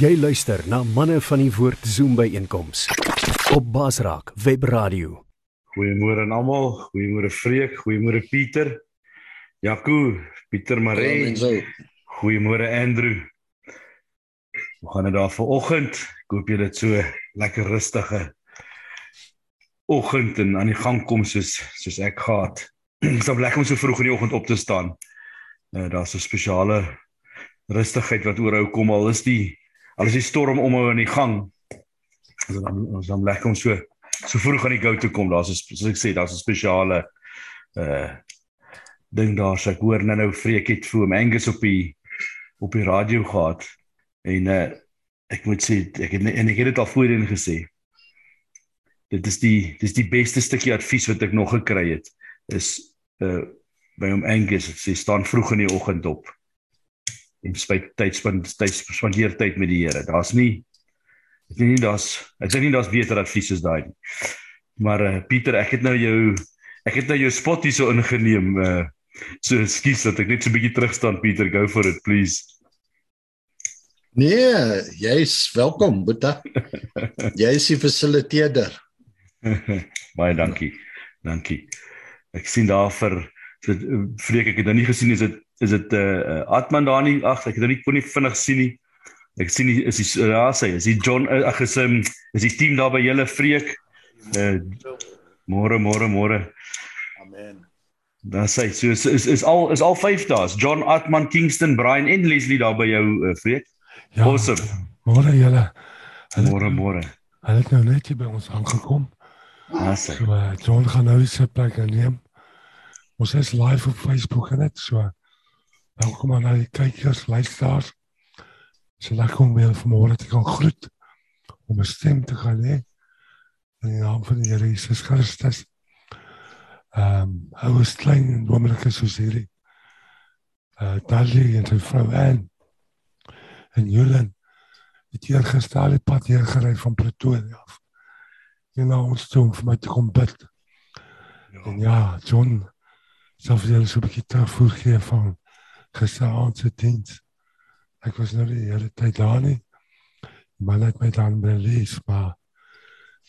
Jy luister na manne van die woord Zoom by einkoms op Basraak Web Radio. Goeiemôre aan almal. Goeiemôre Freek, goeiemôre Pieter. Jaco, Pieter Maree. Goeiemôre Andrew. Hoe gaan dit daar vanoggend? Ek hoop jy het so lekker rustige oggend en aan die gang kom soos soos ek gehad. Dit is lekker om so vroeg in die oggend op te staan. Uh, Daar's 'n spesiale rustigheid wat oorhou kom al is die al is die storm om hom in die gang. Ons dan ons dan lekker om so so vroeg aan die gou te kom. Daar's soos ek sê, daar's 'n spesiale uh ding daar. So ek hoor nou nou vreek het vir hom Angus op die op die radio gehad. En uh ek moet sê ek het en ek het dit al voorheen gesê. Dit is die dis die beste stukkie advies wat ek nog gekry het is uh by hom Angus sê staan vroeg in die oggend op en spyt tyd tyd spandeer tyd met die Here. Daar's nie ek dink nie daar's ek dink nie daar's beter advies as daai nie. Maar uh, Pieter, ek het nou jou ek het nou jou spot hier so ingeneem. Uh so ekskuus dat ek net so 'n bietjie terug staan Pieter, go for it please. Nee, jy's welkom, Boeta. jy is die fasiliteerder. Baie dankie. Dankie. Ek sien daar vir vreek ek het nou nie gesien is dit is dit 'n uh, Atman daar nie? Ag ek het nou nie kon nie vinnig sien nie. Ek sien die, is die ja sê is die John ag is um, is die team daar by julle vreek? Môre uh, môre môre. Amen. Dan sê so is, is is al is al vyf daas John Atman Kingston Brian en Leslie daar by jou uh, vreek? Ja, awesome. Môre julle. Môre môre. hulle het nou net hier by ons aangekom. Ja so, uh, John gaan nou sy plek neem Ons is live op Facebook en net so. Welkom aan al die kykers, luisteraars. Dis lekker om weer vanmôre te kan groet. Om 'n stem te gaan hê. In die naam van die Here Jesus Christus. Ehm, um, hy was klein en wonderlik soos hierdie. Uh, Dalie en sy vrou Ann. En Julen. Het hier gestaan die pad hier gery van Pretoria af. En nou ons toe om vir my te kom bid. Ja. En ja, John selfs jy so 'n bietjie terugvoer gee van gisteraand se diens. Ek was nou die hele tyd daar nie. Maar net my dan by lees, maar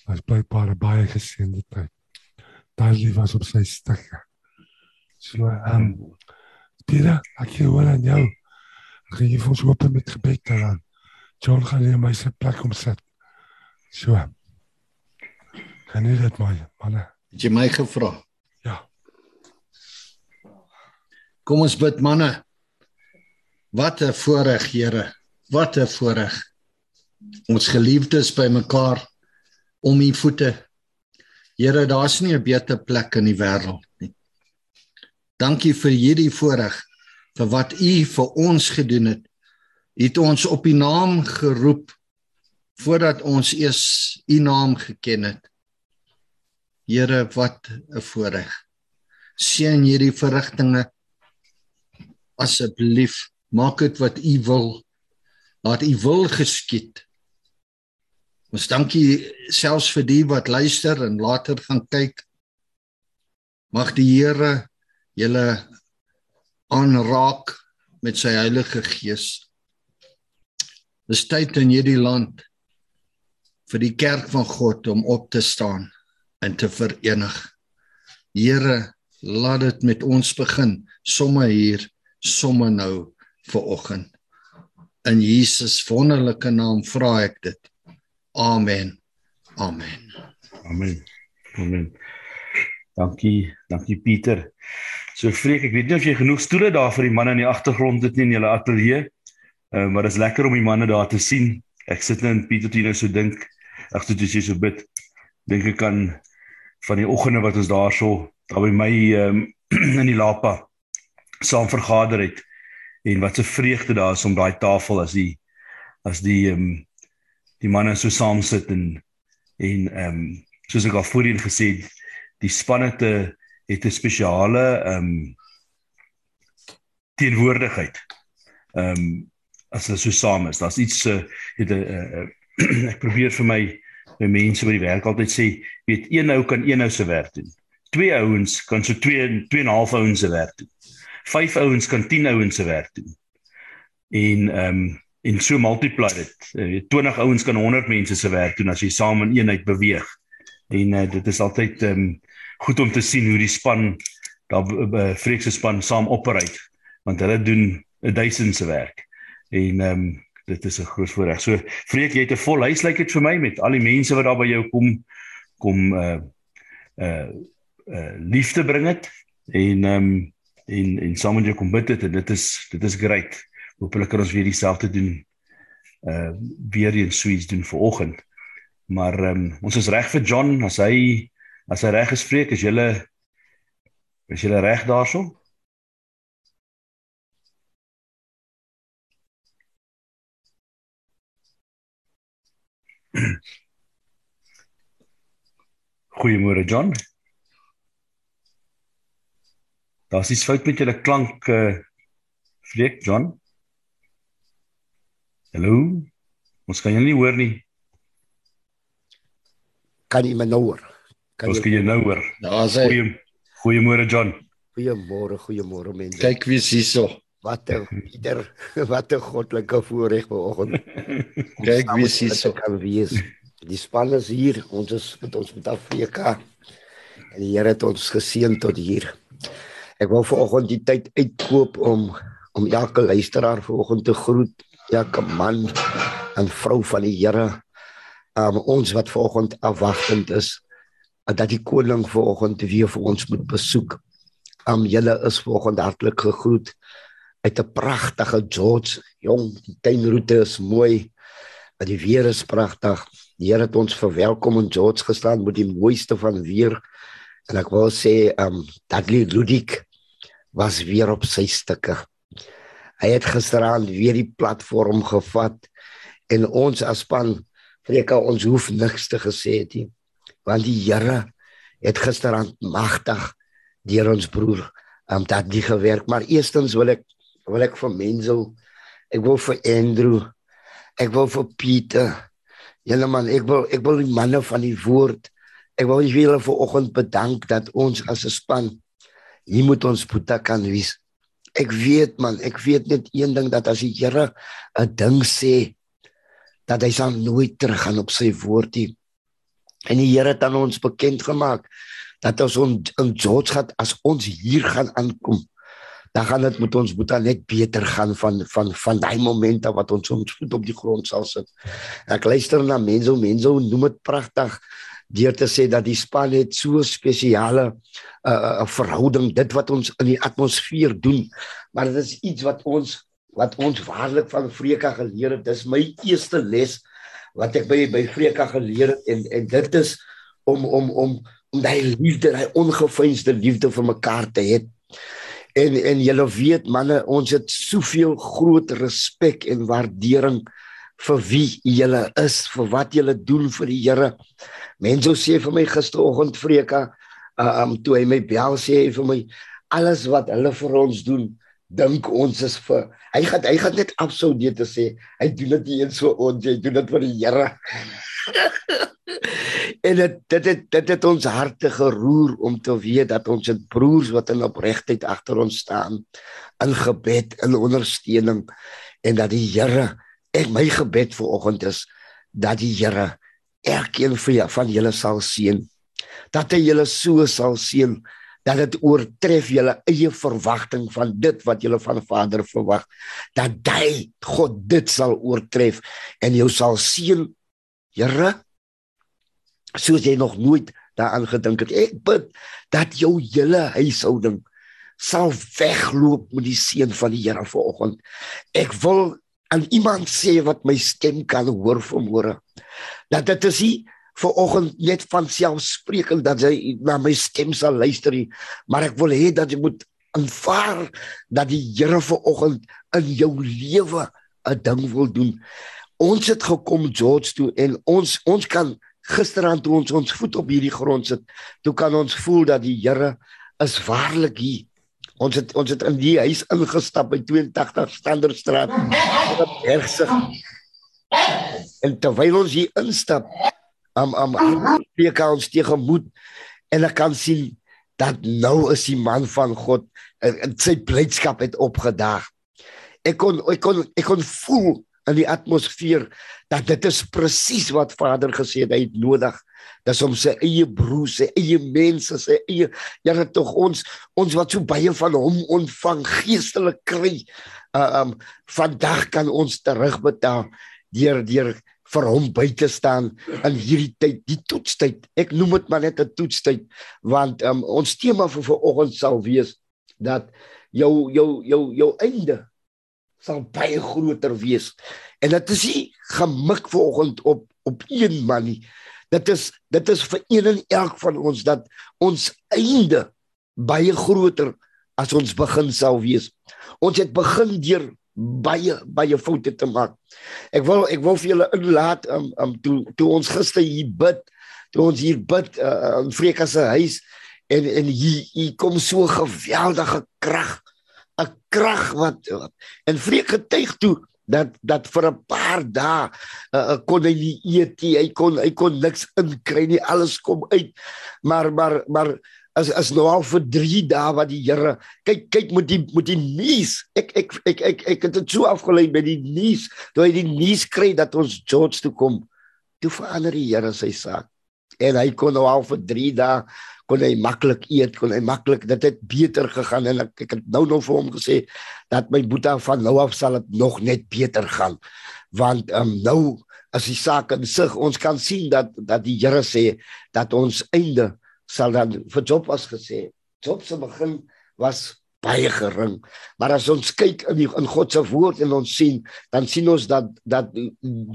was baie baie baie gesien dit tyd. Daar was op sy stukkie. So ehm um, Pieter, ek hoor aan jou. Ek gaan hier vir ons open met gebed dan. John gaan hier my se plek omsit. So. Kan jy dit maar, manne? Het jy my gevra? Ja. Kom ons bid manne. Wat 'n voorreg, Here. Wat 'n voorreg. Ons geliefdes bymekaar om u voete. Here, daar's nie 'n beter plek in die wêreld nie. Dankie vir hierdie voorreg vir wat u vir ons gedoen het. U het ons op u naam geroep voordat ons eers u naam geken het. Here, wat 'n voorreg. Seën hierdie verrigtinge asseblief maak dit wat u wil. Laat u wil geskied. Ons dankie selfs vir die wat luister en later gaan kyk. Mag die Here julle aanraak met sy heilige gees. Dis tyd in hierdie land vir die kerk van God om op te staan en te verenig. Here laat dit met ons begin somme hier somme nou vir oggend. In Jesus wonderlike naam vra ek dit. Amen. Amen. Amen. Amen. Dankie, dankie Pieter. So vreek, ek weet nie of jy genoeg stoele daar vir die manne in die agtergrond het nie in julle ateljee. Uh, maar dit is lekker om die manne daar te sien. Ek sit net in Pieter hier nou so dink, ag toe jy so bid. Dink ek kan van die oggende wat ons daar so daar by my um, in die Lapa saam vergader het en wat 'n vreugde daar is om daai tafel as die as die ehm um, die manne so saam sit en en ehm um, soos ek al voorheen gesê het die spanne te het 'n spesiale ehm um, teenwoordigheid. Ehm um, as hulle so saam is. Daar's iets uh, het 'n uh, ek probeer vir my my mense by die werk altyd sê, weet een ou kan een ou se werk doen. Twee ouens kan so twee twee en 'n half ouens se werk doen vyf ouens kan 10 ouens se werk doen. En ehm um, en so multiply dit. Uh, 20 ouens kan 100 mense se werk doen as jy saam in eenheid beweeg. En uh, dit is altyd um, goed om te sien hoe die span daar uh, Freek se span saam operate want hulle doen 'n duisend se werk. En ehm um, dit is 'n groot voorreg. So Freek, jy het 'n vol huis lyk dit vir my met al die mense wat daar by jou kom kom uh uh uh liefde bring dit en ehm um, en en saam met jou kom bid dit en dit is dit is great. Hoopelik kan ons weer dieselfde doen uh weer eens suits doen vir oggend. Maar ehm um, ons is reg vir John as hy as hy reg gespreek is julle is julle reg daarso? Goeiemôre John. Daar's iets fout met julle klank uh eh, Freek John. Hallo. Ons kan jou nie hoor nie. Kan jy my nou hoor? Kan jy, jy nou hoor? Daar's hy. Goeie Goeiemôre John. Goeiemôre, goeiemôre mense. Kyk wie is hierso. Wat 'n ieder wat 'n goddelike voorreg vanoggend. Kyk wie is hierso. Kan wees. Die span is hier. Ons is met ons met Afrika. En die Here het ons geseën tot hier. Ek wil vanoggend die tyd uitkoop om om elke luisteraar vanoggend te groet, elke man en vrou van die Here. Um ons wat vanoggend afwagtend is dat die koning vanoggend weer vir ons moet besoek. Um julle is vanoggend hartlik gegroet uit 'n pragtige George. Jong, die tuinroete is mooi. Die weer is pragtig. Die Here het ons verwelkom in George gestaan met die mooiste van weer. En ek wil sê um Dudley Ludik was weer op sy stukke. Hy het gisteraand weer die platform gevat en ons as span Freka ons hoef niks te gesê het nie. Want die Here het gisteraand magtig deur ons broer om um, dat die gewerk, maar eerstens wil ek wil ek vir Menzel, ek wil vir Andrew, ek wil vir Pieter. Julle man, ek wil ek wil die manne van die woord. Ek wil julle vir oggend bedank dat ons as 'n span hier moet ons Boeta kan wees. Ek weet man, ek weet net een ding dat as die Here 'n ding sê dat hy sal nooit teruggaan op sy woord nie. En die Here het aan ons bekend gemaak dat as ons in George gaan as ons hier gaan aankom, dan gaan dit met ons Boeta net beter gaan van van van daai oomente wat ons ons voet op die grond sal sit. Ek luister na mense, mense noem dit pragtig deur te sê dat die span het so spesiale 'n uh, uh, verhouding dit wat ons in die atmosfeer doen. Maar dit is iets wat ons wat ons waarlik van Vreka geleer het. Dis my eerste les wat ek by by Vreka geleer het. En en dit is om om om om daai liefde daai ongefeinsde liefde vir mekaar te hê. En en julle weet manne ons het soveel groot respek en waardering vir wie julle is, vir wat julle doen vir die Here. Mense sê vir my gisteroggend Vreka, uh, um toe hy my bel sê hy vir my alles wat hulle vir ons doen, dink ons is vir hy gaan hy gaan net afsou dit te sê. Hy doen dit nie eens so ons, hy doen dit vir die Here. en dit dit het, dit het ons harte geroer om te weet dat ons het broers wat in opregtheid agter ons staan in gebed en ondersteuning en dat die Here Ek my gebed vir oggend is dat die Here elkeen van julle sal seën. Dat hy julle so sal seën dat dit oortref julle eie verwagting van dit wat julle van Vader verwag. Dat hy God dit sal oortref en jou sal seën. Here, soos jy nog nooit daaraan gedink het. Ek bid dat jou hele huishouding sal wegloop met die seën van die Here vanoggend. Ek wil aan iemand sê wat my stem kan hoor vanmôre. Dat dit is nie vir oggend net van selfsprekend dat jy na my stem sal luister nie, maar ek wil hê dat jy moet aanvaar dat die Here vir oggend in jou lewe 'n ding wil doen. Ons het gekom George toe en ons ons kan gisterand toe ons ons voet op hierdie grond sit, toe kan ons voel dat die Here is waarlik hier Ons het ons het in die huis ingestap by 82 Standerstraat op Bergsig. En terwyl ons hier instap, am am preek ons tegemoet en ek kan sien dat nou is die man van God en sy blydskap het opgedaag. Ek kon ek kon ek kon voel in die atmosfeer dat dit is presies wat Vader gesê het hy het nodig. Dis om sy eie broers, sy eie mense, sy eie Here tog ons ons wat so baie van hom ontvang geestelik kry. Uh, um vandag kan ons terugbetaal deur deur vir hom by te staan in hierdie tyd, die toetstyd. Ek noem dit maar net 'n toetstyd want um, ons tema vir vanoggend sal wees dat jou jou jou jou einde sal baie groter wees. En dit is nie gemik vanoggend op op een man nie. Dit is dit is vir een en elk van ons dat ons einde baie groter as ons begin sou wees. Ons het begin deur baie baie foute te maak. Ek wil ek wil vir julle inlaat om um, um, toe toe ons gister hier bid, toe ons hier bid uh, in Freka se huis en en hier hier kom so geweldige krag 'n krag wat en vreek getuig toe dat dat vir 'n paar dae uh, kon hy nie eet nie hy kon hy kon niks inkry nie alles kom uit. Maar maar maar as as nou al vir 3 dae wat die Here kyk kyk moet die moet die nuus ek ek ek ek ek het dit so afgelei by die nuus toe hy die nuus kry dat ons George toe kom toe verander die Here sy saak. En hy kon nou al vir 3 dae kon hy maklik eet, kon hy maklik dit het beter gegaan en ek, ek het nou nog vir hom gesê dat my boetie van nou af sal dit nog net beter gaan. Want ehm um, nou as die saak in sig, ons kan sien dat dat die Here sê dat ons einde sal dan vir Job was gesê. Job se begin was baie gering. Maar as ons kyk in die, in God se woord en ons sien, dan sien ons dat dat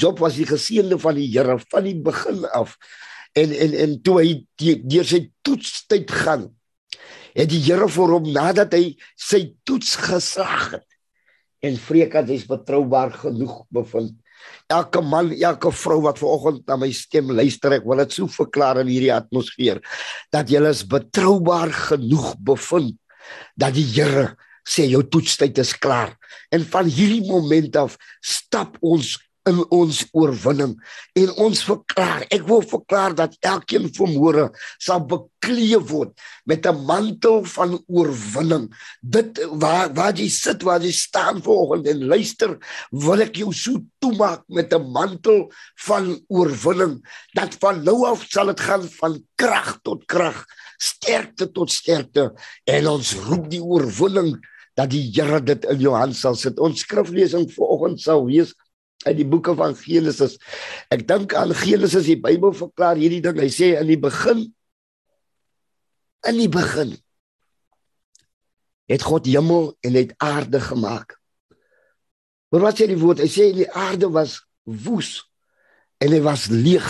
Job was die geseënde van die Here van die begin af en en en toe hy deur sy toetstyd gaan het die Here vir hom nadat hy sy toets geslaag het en vreek dat hy's betroubaar genoeg bevind. Elke man elke vrou wat vanoggend na my stem luister ek wil dit so verklaar in hierdie atmosfeer dat jy is betroubaar genoeg bevind dat die Here sê jou toetstyd is klaar. En van hierdie moment af stap ons in ons oorwinning. En ons verklaar ek wil verklaar dat elkeen vanmôre sal bekleë word met 'n mantel van oorwinning. Dit waar waar jy sit waar jy staan vanoggend en luister wil ek jou so toemaak met 'n mantel van oorwinning dat van nou af sal dit gaan van krag tot krag sterkte tot sterkte. En ons roep die oorwinning dat die Here dit in jou hand sal sit. Ons skriflesing vanoggend sal wees uit die boeke van Genesis. Ek dink aan Genesis, die Bybel verklaar hierdie ding. Hy sê in die begin in die begin het God hemel en het aarde gemaak. Maar wat sê die woord? Hy sê die aarde was woes en dit was leeg.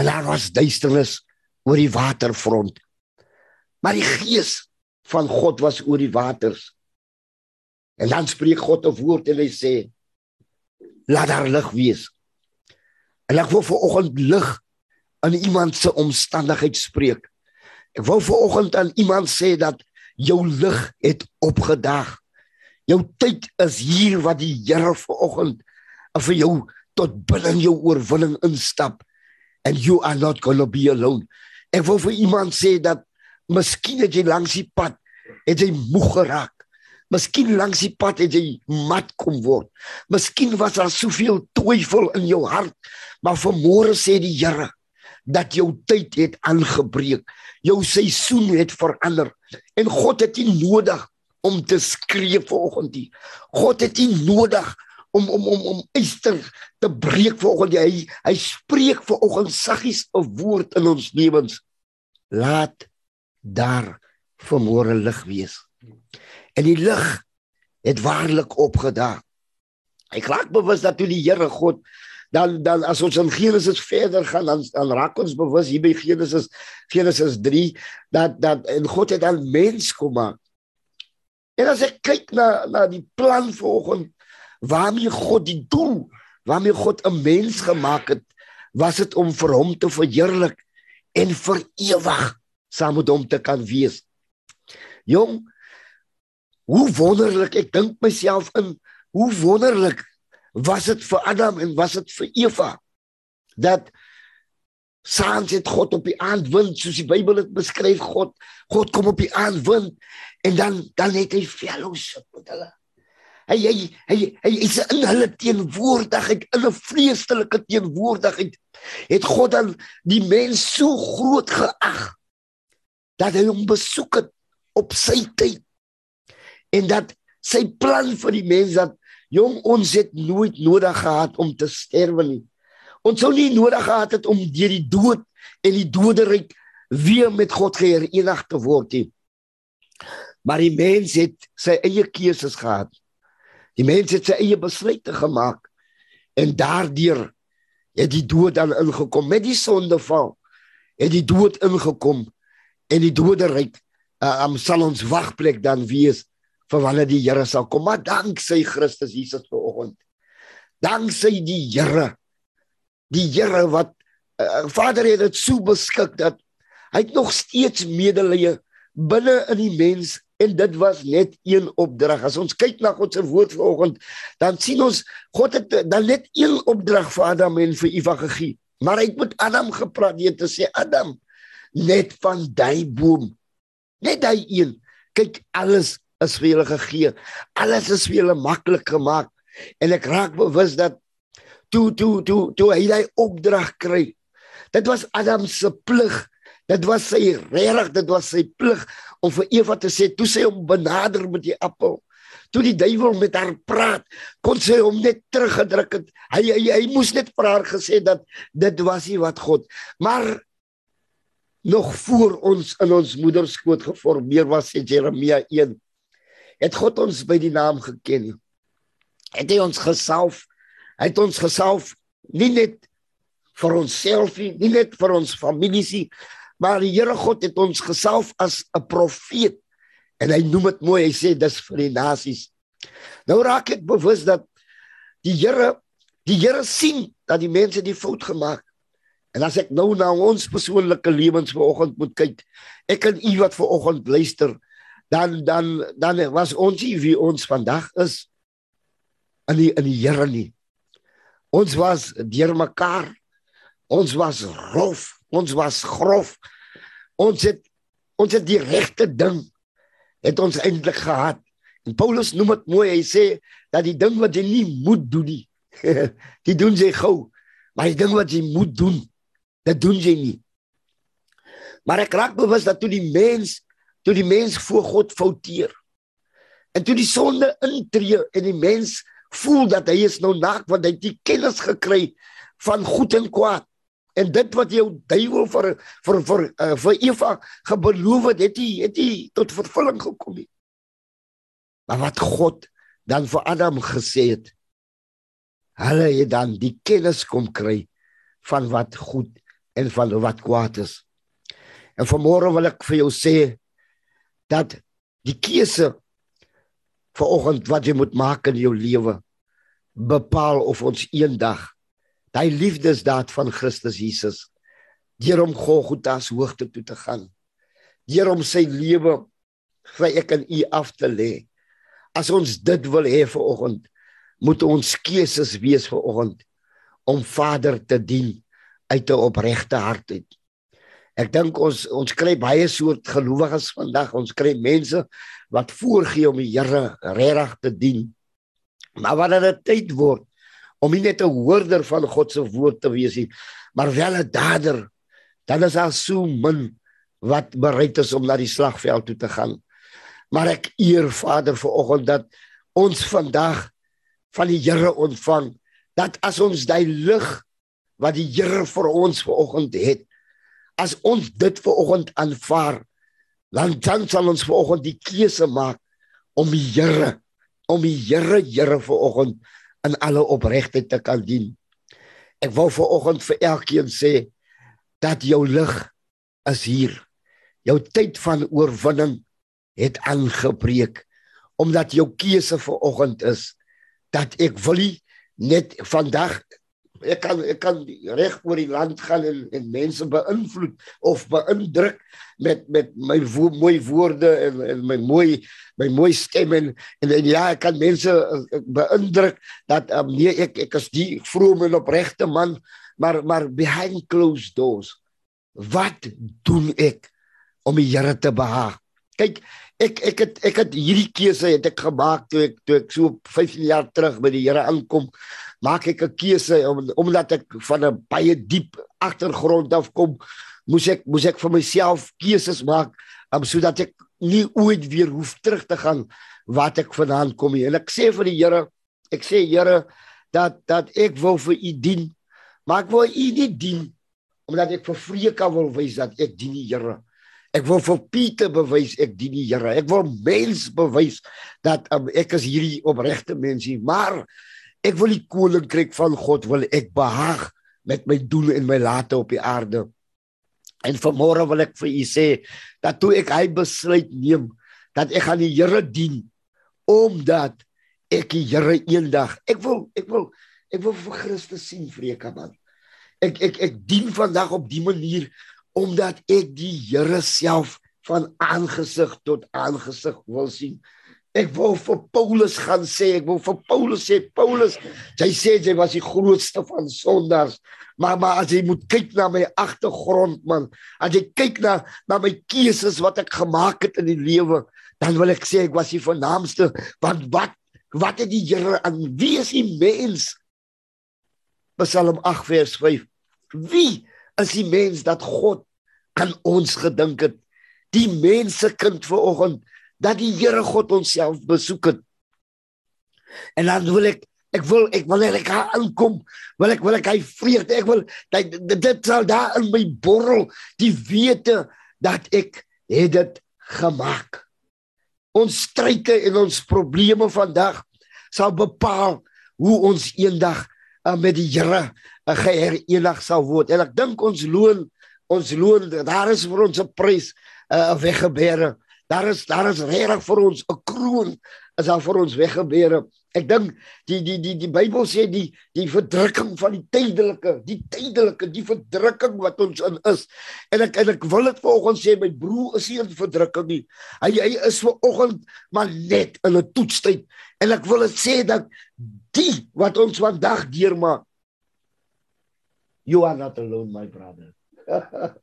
En daar was duisternis oor die waterfront. Maar die gees van God was oor die waters. En dan spreek God 'n woord en hy sê laat daar lig wees. En ek wil vir oggend lig aan iemand se omstandigheid spreek. Ek wil vir oggend aan iemand sê dat jou lig het opgedag. Jou tyd is hier wat die Here vir oggend vir jou tot binne jou oorwinning instap and you are not going to be alone. Ek wil vir iemand sê dat miskien het jy langs die pad het jy moeg geraak. Miskien langs die pad het jy mat kom word. Miskien was daar soveel twyfel in jou hart, maar vanmôre sê die Here dat jou tyd het aangebreek. Jou seisoen het verander en God het nie nodig om te skree vanoggend nie. God het nie nodig om om om om eister te breek vanoggend nie. Hy hy spreek vanoggend saggies 'n woord in ons lewens. Laat daar vanmôre lig wees en die lig het waarlik opgedaag. Ek raak bewus dat toe die Here God dan dan as ons in Genesis verder gaan dan dan raak ons bewus hier by Genesis Genesis 3 dat dat en God het dan mens kom maak. En as ek kyk na na die plan vanoggend waarmee God die doel waarmee God 'n mens gemaak het was dit om vir hom te verheerlik en vir ewig saam met hom te kan wees. Jong, Hoe wonderlik ek dink myself in hoe wonderlik was dit vir Adam en was dit vir Eva dat saans het God op die aandwind soos die Bybel dit beskryf God God kom op die aandwind en dan dan het hy fellowship met hulle. Hy hy hy hy is in hulle teenwoordigheid in 'n vreeslike teenwoordigheid het God dan die mens so groot geag dat hy hom besoek het op sy tyd en dat sy plan vir die mens dat jong ons het nooit nodig gehad om te sterwe nie. Ons sou nie nodig gehad het om deur die dood en die doderyk weer met God geërenig te word nie. Maar die mens het sy eie keuses gehad. Die mens het sy eie besluite gemaak en daardeur het die dood dan ingekom. Met die sondeval het die dood ingekom en die doderyk uh, um, sal ons wagplek dan wees vir wanneer die Here sal kom maar dank sy Christus Jesus vanoggend. Dank sy die Here. Die Here wat uh, Vader het dit so beskik dat hy het nog steeds medelee binne in die mens en dit was net een opdrag. As ons kyk na God se woord vanoggend dan sien ons God het dan net een opdrag vir Adam en vir Eva gegee. Maar hy het met Adam gepraat deur te sê Adam net van daai boom net daai een. Kyk alles is vir julle gegee. Alles is vir julle maklik gemaak. En ek raak bewus dat toe toe toe toe hy daai opdrag kry dit was Adam se plig. Dit was sy reg dit was sy plig om vir Eva te sê toe sy hom benader met die appel toe die duiwel met haar praat kon sy hom net teruggedruk het. Hy hy, hy moes net vir haar gesê dat dit was nie wat God. Maar nog voor ons in ons moederskoot geformeer was sê Jeremia 1 het God ons by die naam geken het hy ons gesalf? Hy het ons gesalf nie net vir onsself nie nie net vir ons families nie maar die Here God het ons gesalf as 'n profeet. En hy noem dit mooi hy sê dis vir die nasies. Nou raak ek bewus dat die Here die Here sien dat die mense die fout gemaak. En as ek nou na ons persoonlike lewens vanoggend moet kyk, ek en u wat vanoggend luister, dan dan dan was ons nie wie ons vandag is in die in die Here nie. Ons was deurmekaar. Ons was rof, ons was grof. Ons het ons het die regte ding het ons eintlik gehad. En Paulus noem dit mooi, hy sê dat die ding wat jy nie moet doen nie, die doen jy gou. Maar die ding wat jy moet doen, Dit doen jy nie. Maar ek raak bewus dat toe die mens, toe die mens voor God fouteer. En toe die sonde intree en die mens voel dat hy is nou naak want hy het die kennis gekry van goed en kwaad. En dit wat jou duiwel vir vir vir uh, vir Eva gebeloof het, het hy het hy tot vervulling gekom nie. Maar wat God dan vir Adam gesê het, hulle het dan die kennis kom kry van wat goed en van wat kwaad is. En vanmôre wil ek vir jou sê dat die keuse vanoggend wat jy moet maak in jou lewe bepaal of ons eendag daai liefdesdaad van Christus Jesus deur hom Golgotha se hoogte toe te gaan. Deur hom sy lewe vir ek en u af te lê. As ons dit wil hê vanoggend, moet ons keuses wees vanoggend om Vader te dien uit 'n opregte hart uit. Ek dink ons ons kry baie soort gelowiges vandag. Ons kry mense wat voorgee om die Here regtig te dien. Maar wanneer dit tyd word om nie net 'n hoorder van God se woord te wees nie, maar wel 'n dader, dan is daar so min wat bereid is om na die slagveld toe te gaan. Maar ek eer Vader vir oggend dat ons vandag van die Here ontvang dat as ons daai lig wat die Here vir ons vanoggend het. As ons dit vanoggend aanvaar, dan dan sal ons vanoggend die keuse maak om die Here, om die Here Here vanoggend in alle opregtheid te kan dien. Ek wou vanoggend vir elkeen sê dat jou lig is hier. Jou tyd van oorwinning het aangebreek omdat jou keuse vanoggend is dat ek wil net vandag ek kan ek kan reg oor die land gaan en en mense beïnvloed of beïndruk met met my wo mooi woorde en en my mooi my mooi stem en en, en ja ek kan mense eh, beïndruk dat um, nee ek ek is die vrome en opregte man maar maar behind closed doors wat doen ek om die Here te behaag Kyk, ek ek het ek het hierdie keuse het ek gemaak toe ek toe ek so 15 jaar terug by die Here aankom. Maak ek 'n keuse om, omdat ek van 'n baie diep agtergrond af kom, moes ek moes ek vir myself keuses maak om sodat ek nie ooit weer hoef terug te gaan wat ek vandaan kom nie. En ek sê vir die Here, ek sê Here dat dat ek wil vir U dien, maar ek wil U nie dien omdat ek vir Vreka wil wys dat ek dien die Here. Ek wil vir Pieter bewys ek dien die Here. Ek wil mens bewys dat um, ek is hierdie opregte mens hier, maar ek wil die koninkryk van God wil ek behaag met my doel en my late op die aarde. En vanmôre wil ek vir u sê dat toe ek hy besluit neem dat ek gaan die Here dien omdat ek die Here eendag ek wil ek wil ek wil vir Christus sien vreke man. Ek ek ek dien vandag op die manier omdat ek die Here self van aangesig tot aangesig wil sien. Ek wil vir Paulus gaan sê, ek wil vir Paulus sê, Paulus, hy sê hy was die grootste van sondaars. Maar maar as jy moet kyk na my agtergrond man, as jy kyk na na my keuses wat ek gemaak het in die lewe, dan wil ek sê ek was die vernaamste want wat wat het die Here aan wie is die mens? Psalm 8 vers 5. Wie is die mens dat God aan ons gedink het. Die mense kind vanoggend dat die Here God onsself besoek het. En dan wil ek ek wil ek wil ek gaan aankom. Wil ek wil ek hy vreugde. Ek wil dit, dit sal daar in my borrel die wete dat ek het dit gemaak. Ons stryke en ons probleme vandag sal bepaal hoe ons eendag uh, met die Here uh, geherenig sal word. En ek dink ons loon ons loon daar is vir ons 'n prys uh, weggebere daar is daar is regtig vir ons 'n kroon is daar vir ons weggebere. Ek dink die die die die Bybel sê die die verdrukking van die tydelike die tydelike die verdrukking wat ons in is. En ek en ek wil dit vanoggend sê my broer is nie in verdrukking nie. Hy hy is vanoggend maar net in 'n toetstyd. En ek wil dit sê dat die wat ons vandag deurmaak you are not alone my brother.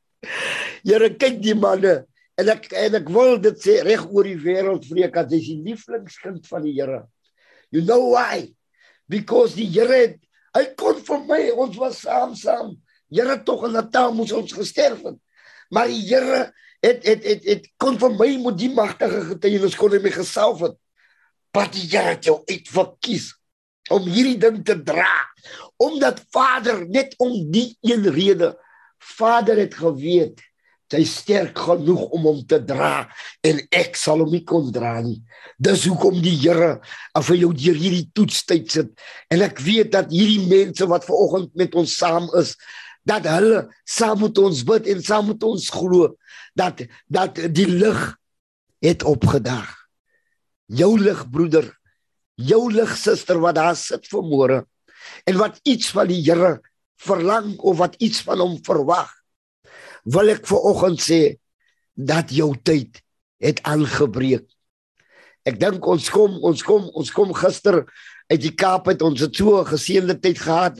Here kyk die manne en ek en ek wil dit sê reg oor die wêreld vreek as jy die lieflingskind van die Here. You know why? Because die Here hy kon vir my ons was saam saam. Here tog in Natal moes ons gesterf het. Maar die Here het het het het kon vir my moet die magtige getuienis kon hy my gesalf het. Wat die Here het jou uitverkies om hierdie ding te dra. Omdat Vader net om die een rede Vader het geweet hy sterk genoeg om hom te dra en ek sal hom nie kon dra nie. Dis hoekom die Here af vir jou deur hierdie toetstyd sit. En ek weet dat hierdie mense wat ver oggend met ons saam is, dat hulle saam met ons bid en saam met ons glo dat dat die lig het opgedag. Jou lig broeder, jou lig suster wat daar sit vanmôre en wat iets van die Here verlang of wat iets van hom verwag wil ek vir oggend sê dat jou tyd het aangebreek. Ek dink ons kom ons kom ons kom gister uit die Kaap het ons het so 'n geseënde tyd gehad.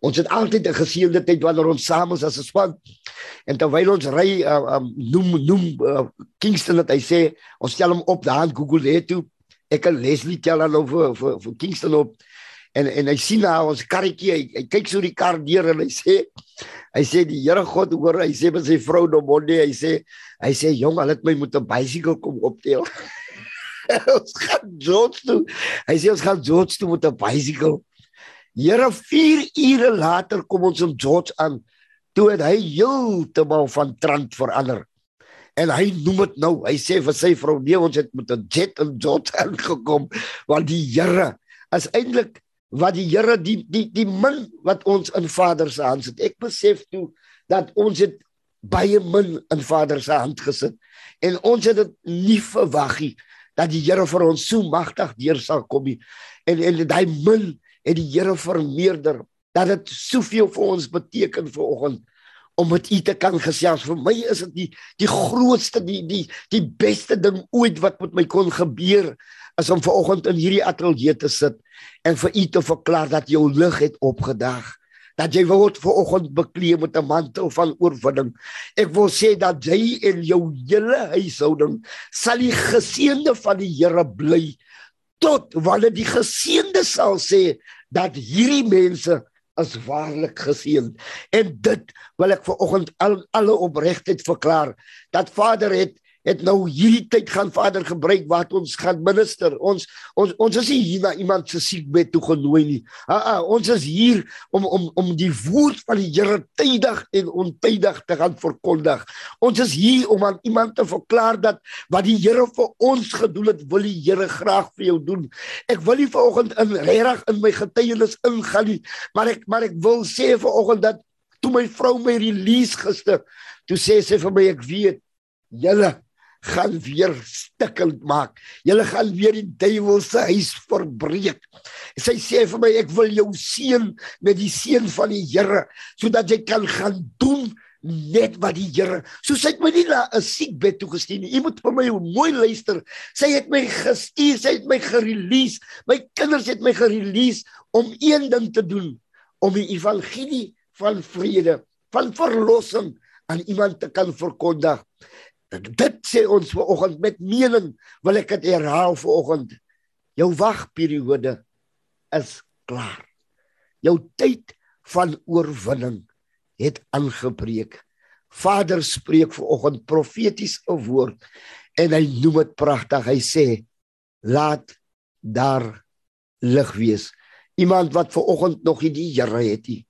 Ons het altyd 'n geseënde tyd wanneer ons saam is as 'n span. En terwyl ons ry uh, um, noem noem uh, Kingston het hy sê ons stel hom op daar Google het toe. Ek kan Leslie tel dan over vir vir Kingston op. En en hy sien nou ons karretjie hy, hy kyk so die kar deur en hy sê hy sê die Here God hoor hy sê vir sy vrou Domonde hy sê hy sê jong hulle het my moet 'n bicycle kom optel. Ons gaan George toe. Hy sê ons gaan George toe met 'n bicycle. Here 4 ure later kom ons om George aan toe het hy heeltemal van trant verander. En hy noem dit nou hy sê vir sy vrou nee ons het met 'n jet in George aangekom want die Here is eintlik wat die Here die die die min wat ons in Vader se hand sit. Ek besef toe dat ons het baie min in Vader se hand gesit en ons het dit nie verwag nie dat die Here vir ons so magtig deur sal kom nie. En en daai min het die Here vermeerder dat dit soveel vir ons beteken vir oggend om met u te kan gesels. Vir my is dit die die grootste die die die beste ding ooit wat met my kon gebeur is om ver oggend in hierdie ateljee te sit en vir u te verklaar dat jou lig het opgedag dat jy word ver oggend bekleed met 'n mantel van oorwinning. Ek wil sê dat jy en jou hele huishouding sal die geseënde van die Here bly tot wanneer die geseënde sal sê dat hierdie mense is waarlik geseën. En dit wil ek vir oggend al alle opregtheid verklaar dat Vader het het nou hierdie tyd gaan Vader gebruik wat ons gaan minister. Ons ons ons is nie hier na iemand se siekbed toe genooi nie. Ah, ah ons is hier om om om die woord van die Here tydig en ontydig te gaan verkondig. Ons is hier om aan iemand te verklaar dat wat die Here vir ons gedoen het, wil die Here graag vir jou doen. Ek wil nie vanoggend in regtig in my getuienis ingaan nie, maar ek maar ek wil sê vanoggend dat toe my vrou my release gister, toe sê sy vir my ek weet julle gaan weer stikkend maak. Julle gaan weer die duiwel se huis verbreek. Sy sê vir my ek wil jou seën met die seën van die Here sodat jy kan gaan doen net wat die Here. So sy het my nie na 'n siekbed toe gestuur nie. Jy moet vir my mooi luister. Sy het my gestuur, sy het my gerelease. My kinders het my gerelease om een ding te doen, om die evangelie van vrede, van verlossing aan iemand te kan verkondig. Dit sê ons ver oggend met mening wil ek dit herhaal ver oggend. Jou wagperiode is klaar. Jou tyd van oorwinning het aangebreek. Vader spreek ver oggend profeties 'n woord en hy noem dit pragtig. Hy sê laat daar lig wees. Iemand wat ver oggend nog nie die Here het nie,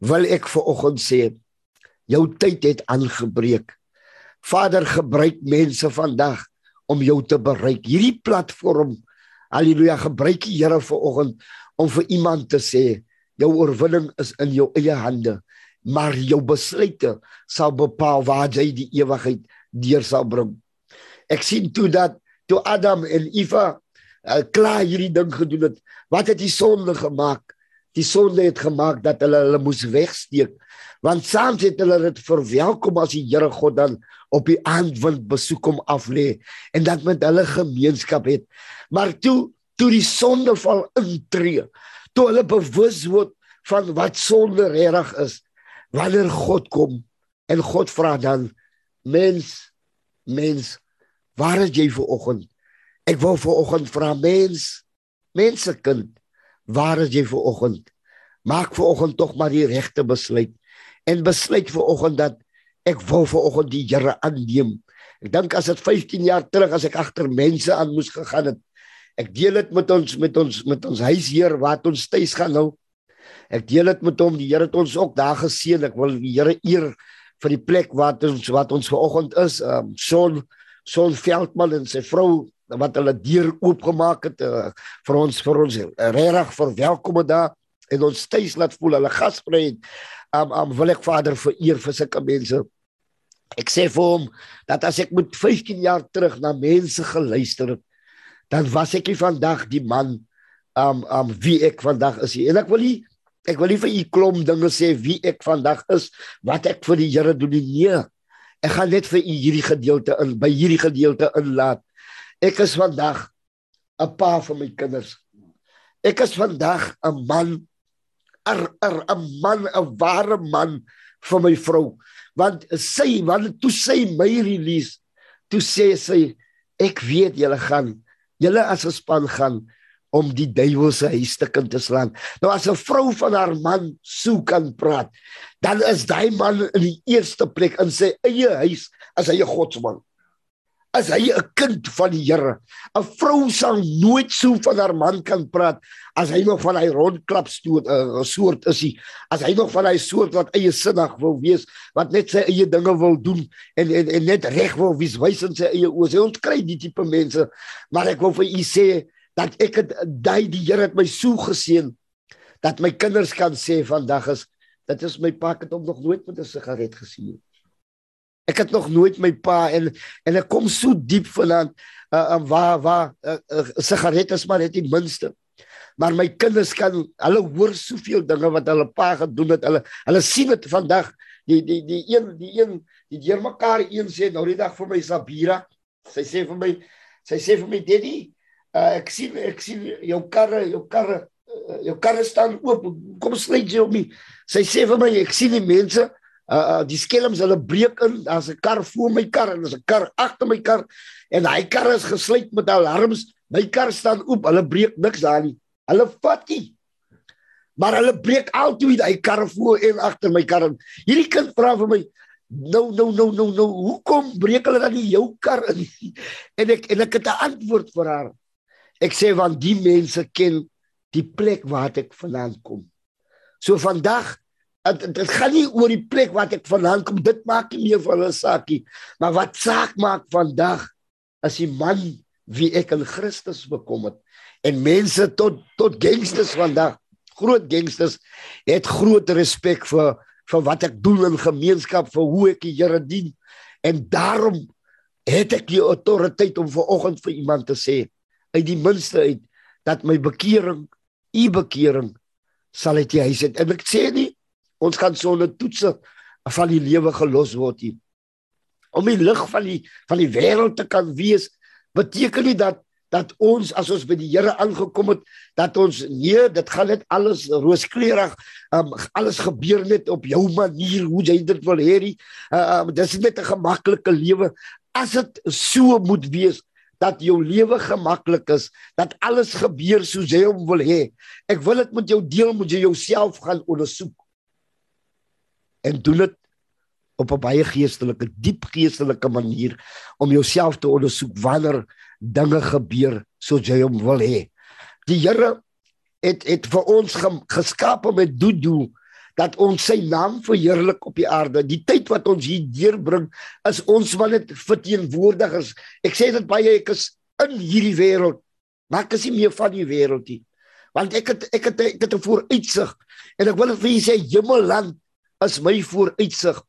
wil ek ver oggend sê jou tyd het aangebreek. Vader gebruik mense vandag om jou te bereik. Hierdie platform, haleluja, gebruik die Here vanoggend om vir iemand te sê, jou oorwinning is in jou eie hande, maar jou besluite sal bepaal waar jy die ewigheid deur sal bring. Ek sien toe dat toe Adam en Eva uh, klaar hierdie ding gedoen het, wat het die sonde gemaak? Die sonde het gemaak dat hulle hulle moes wegsteek want saans het hulle dit verwelkom as die Here God dan op die aandwind besoek om af lê en dat met hulle gemeenskap het. Maar toe toe die sondeval intree toe hulle bewus word van wat sonde reg is wanneer God kom en God vra dan mens mens waar is jy vir oggend? Ek wou vir oggend vra mens mense kind waar is jy vir oggend? Maak vir oggend tog maar die regte besluit en besluit vir oggend dat ek wil vir oggend die Here aanneem. Ek dink as dit 15 jaar terug as ek agter mense aan moes gegaan het. Ek deel dit met ons met ons met ons huisheer wat ons tuis gaan nou. Ek deel dit met hom. Die Here het ons ook daar geseën. Ek wil die Here eer vir die plek wat ons wat ons ver oggend is. Um Son Son Veldman en sy vrou wat hulle deur oopgemaak het uh, vir ons vir ons uh, regtig verwelkom daar en ons tuis laat voel hulle gasvryheid um, um wil ek Vader vereer vir sulke mense. Ek sê vir hom dat as ek met 15 jaar terug na mense geluister het, dan was ek nie vandag die man um um wie ek vandag is. En ek wil nie ek wil nie vir u klomp dinge sê wie ek vandag is, wat ek vir die Here doen nie. Nee. Ek gaan net vir u hierdie gedeelte in by hierdie gedeelte inlaat. Ek is vandag 'n pa vir my kinders. Ek is vandag 'n man er er 'n man 'n ware man vir my vrou. Want sy want toe sy my release toe sê sy ek weet julle gaan julle as 'n span gaan om die duiwel se huis te kind te slaan. Nou as 'n vrou van haar man sou kan praat dan is daai man in die eerste plek in sy eie huis as hy 'n godsman as hy 'n kind van die Here. 'n Vrou sal nooit so van haar man kan praat as hy nog van hy rondklap stoot 'n uh, soort is hy. As hy nog van hy soort wat eie sinnig wil wees, wat net sy eie dinge wil doen en en, en net reg wil wees, wys in sy eie oë. Ons kry die tipe mense, maar ek wil vir u sê dat ek het daai die Here het my so geseën dat my kinders kan sê vandag is dit is my pa het hom nog nooit met 'n sigaret gesien nie. Ek het nog nooit my pa en en ek kom so diep vandaan uh, uh waar waar uh, uh, sigaret is maar net die minste. Maar my kinders kan hulle hoor soveel dinge wat hulle pa gedoen het. Hulle hulle sien dit vandag. Die die die een die een die deur mekaar een sê nou die dag vir my Sabira. Sy sê vir my sy sê vir my Daddy, uh, ek sien ek sien jou karre jou karre jou kar staan oop. Kom sluit jy op my. Sy sê vir my ek sien die mense uh, uh die skelms hulle breek in. Daar's 'n kar voor my kar en daar's 'n kar agter my kar en hy kar is gesluit met alarms. My kar staan oop. Hulle breek niks daar nie. Hulle vat nie. Maar hulle breek altyd hy kar voor en agter my kar. Hierdie kind vra vir my Nou nou nou nou nou hoekom breek hulle dan nie jou kar in? En ek en ek het 'n antwoord vir haar. Ek sê want die mense ken die plek waar ek vandaan kom. So vandag dit gaan nie oor die plek waar ek vandaan kom. Dit maak nie meer van 'n saakie, maar wat saak maak vandag as die man wie ek in Christus bekom het. En mense tot tot gangsters vandag, groot gangsters het groot respek vir vir wat ek doen in gemeenskap vir hoe ek die Here dien. En daarom het ek die autoriteit om vanoggend vir iemand te sê uit die minste uit dat my bekering u bekering sal uit die huis uit. En ek sê nie ons gaan sonder toetse van die lewe gelos word nie om die lig van die van die wêreld te kan wees beteken nie dat dat ons as ons by die Here aangekom het dat ons nee dit gaan net alles rooskleurig um, alles gebeur net op jou manier hoe jy dit wil hê uh, um, dis net 'n gemaklike lewe. As dit so moet wees dat jou lewe gemaklik is dat alles gebeur soos jy hom wil hê ek wil dit met jou deel moet jy jouself gaan ondersoek en doen dit op 'n baie geestelike diep geestelike manier om jouself te ondersoek wanneer dinge gebeur soos jy hom wil hê. Die Here het het vir ons geskaap met doel dat ons sy naam verheerlik op die aarde. Die tyd wat ons hier deurbring is ons wat dit verteenwoordigers. Ek sê dit baie ek is in hierdie wêreld, maar ek is nie meer van die wêreld nie. Want ek het ek het ek het 'n vooruitsig en ek wil vir julle sê Hemelland is my vooruitsig.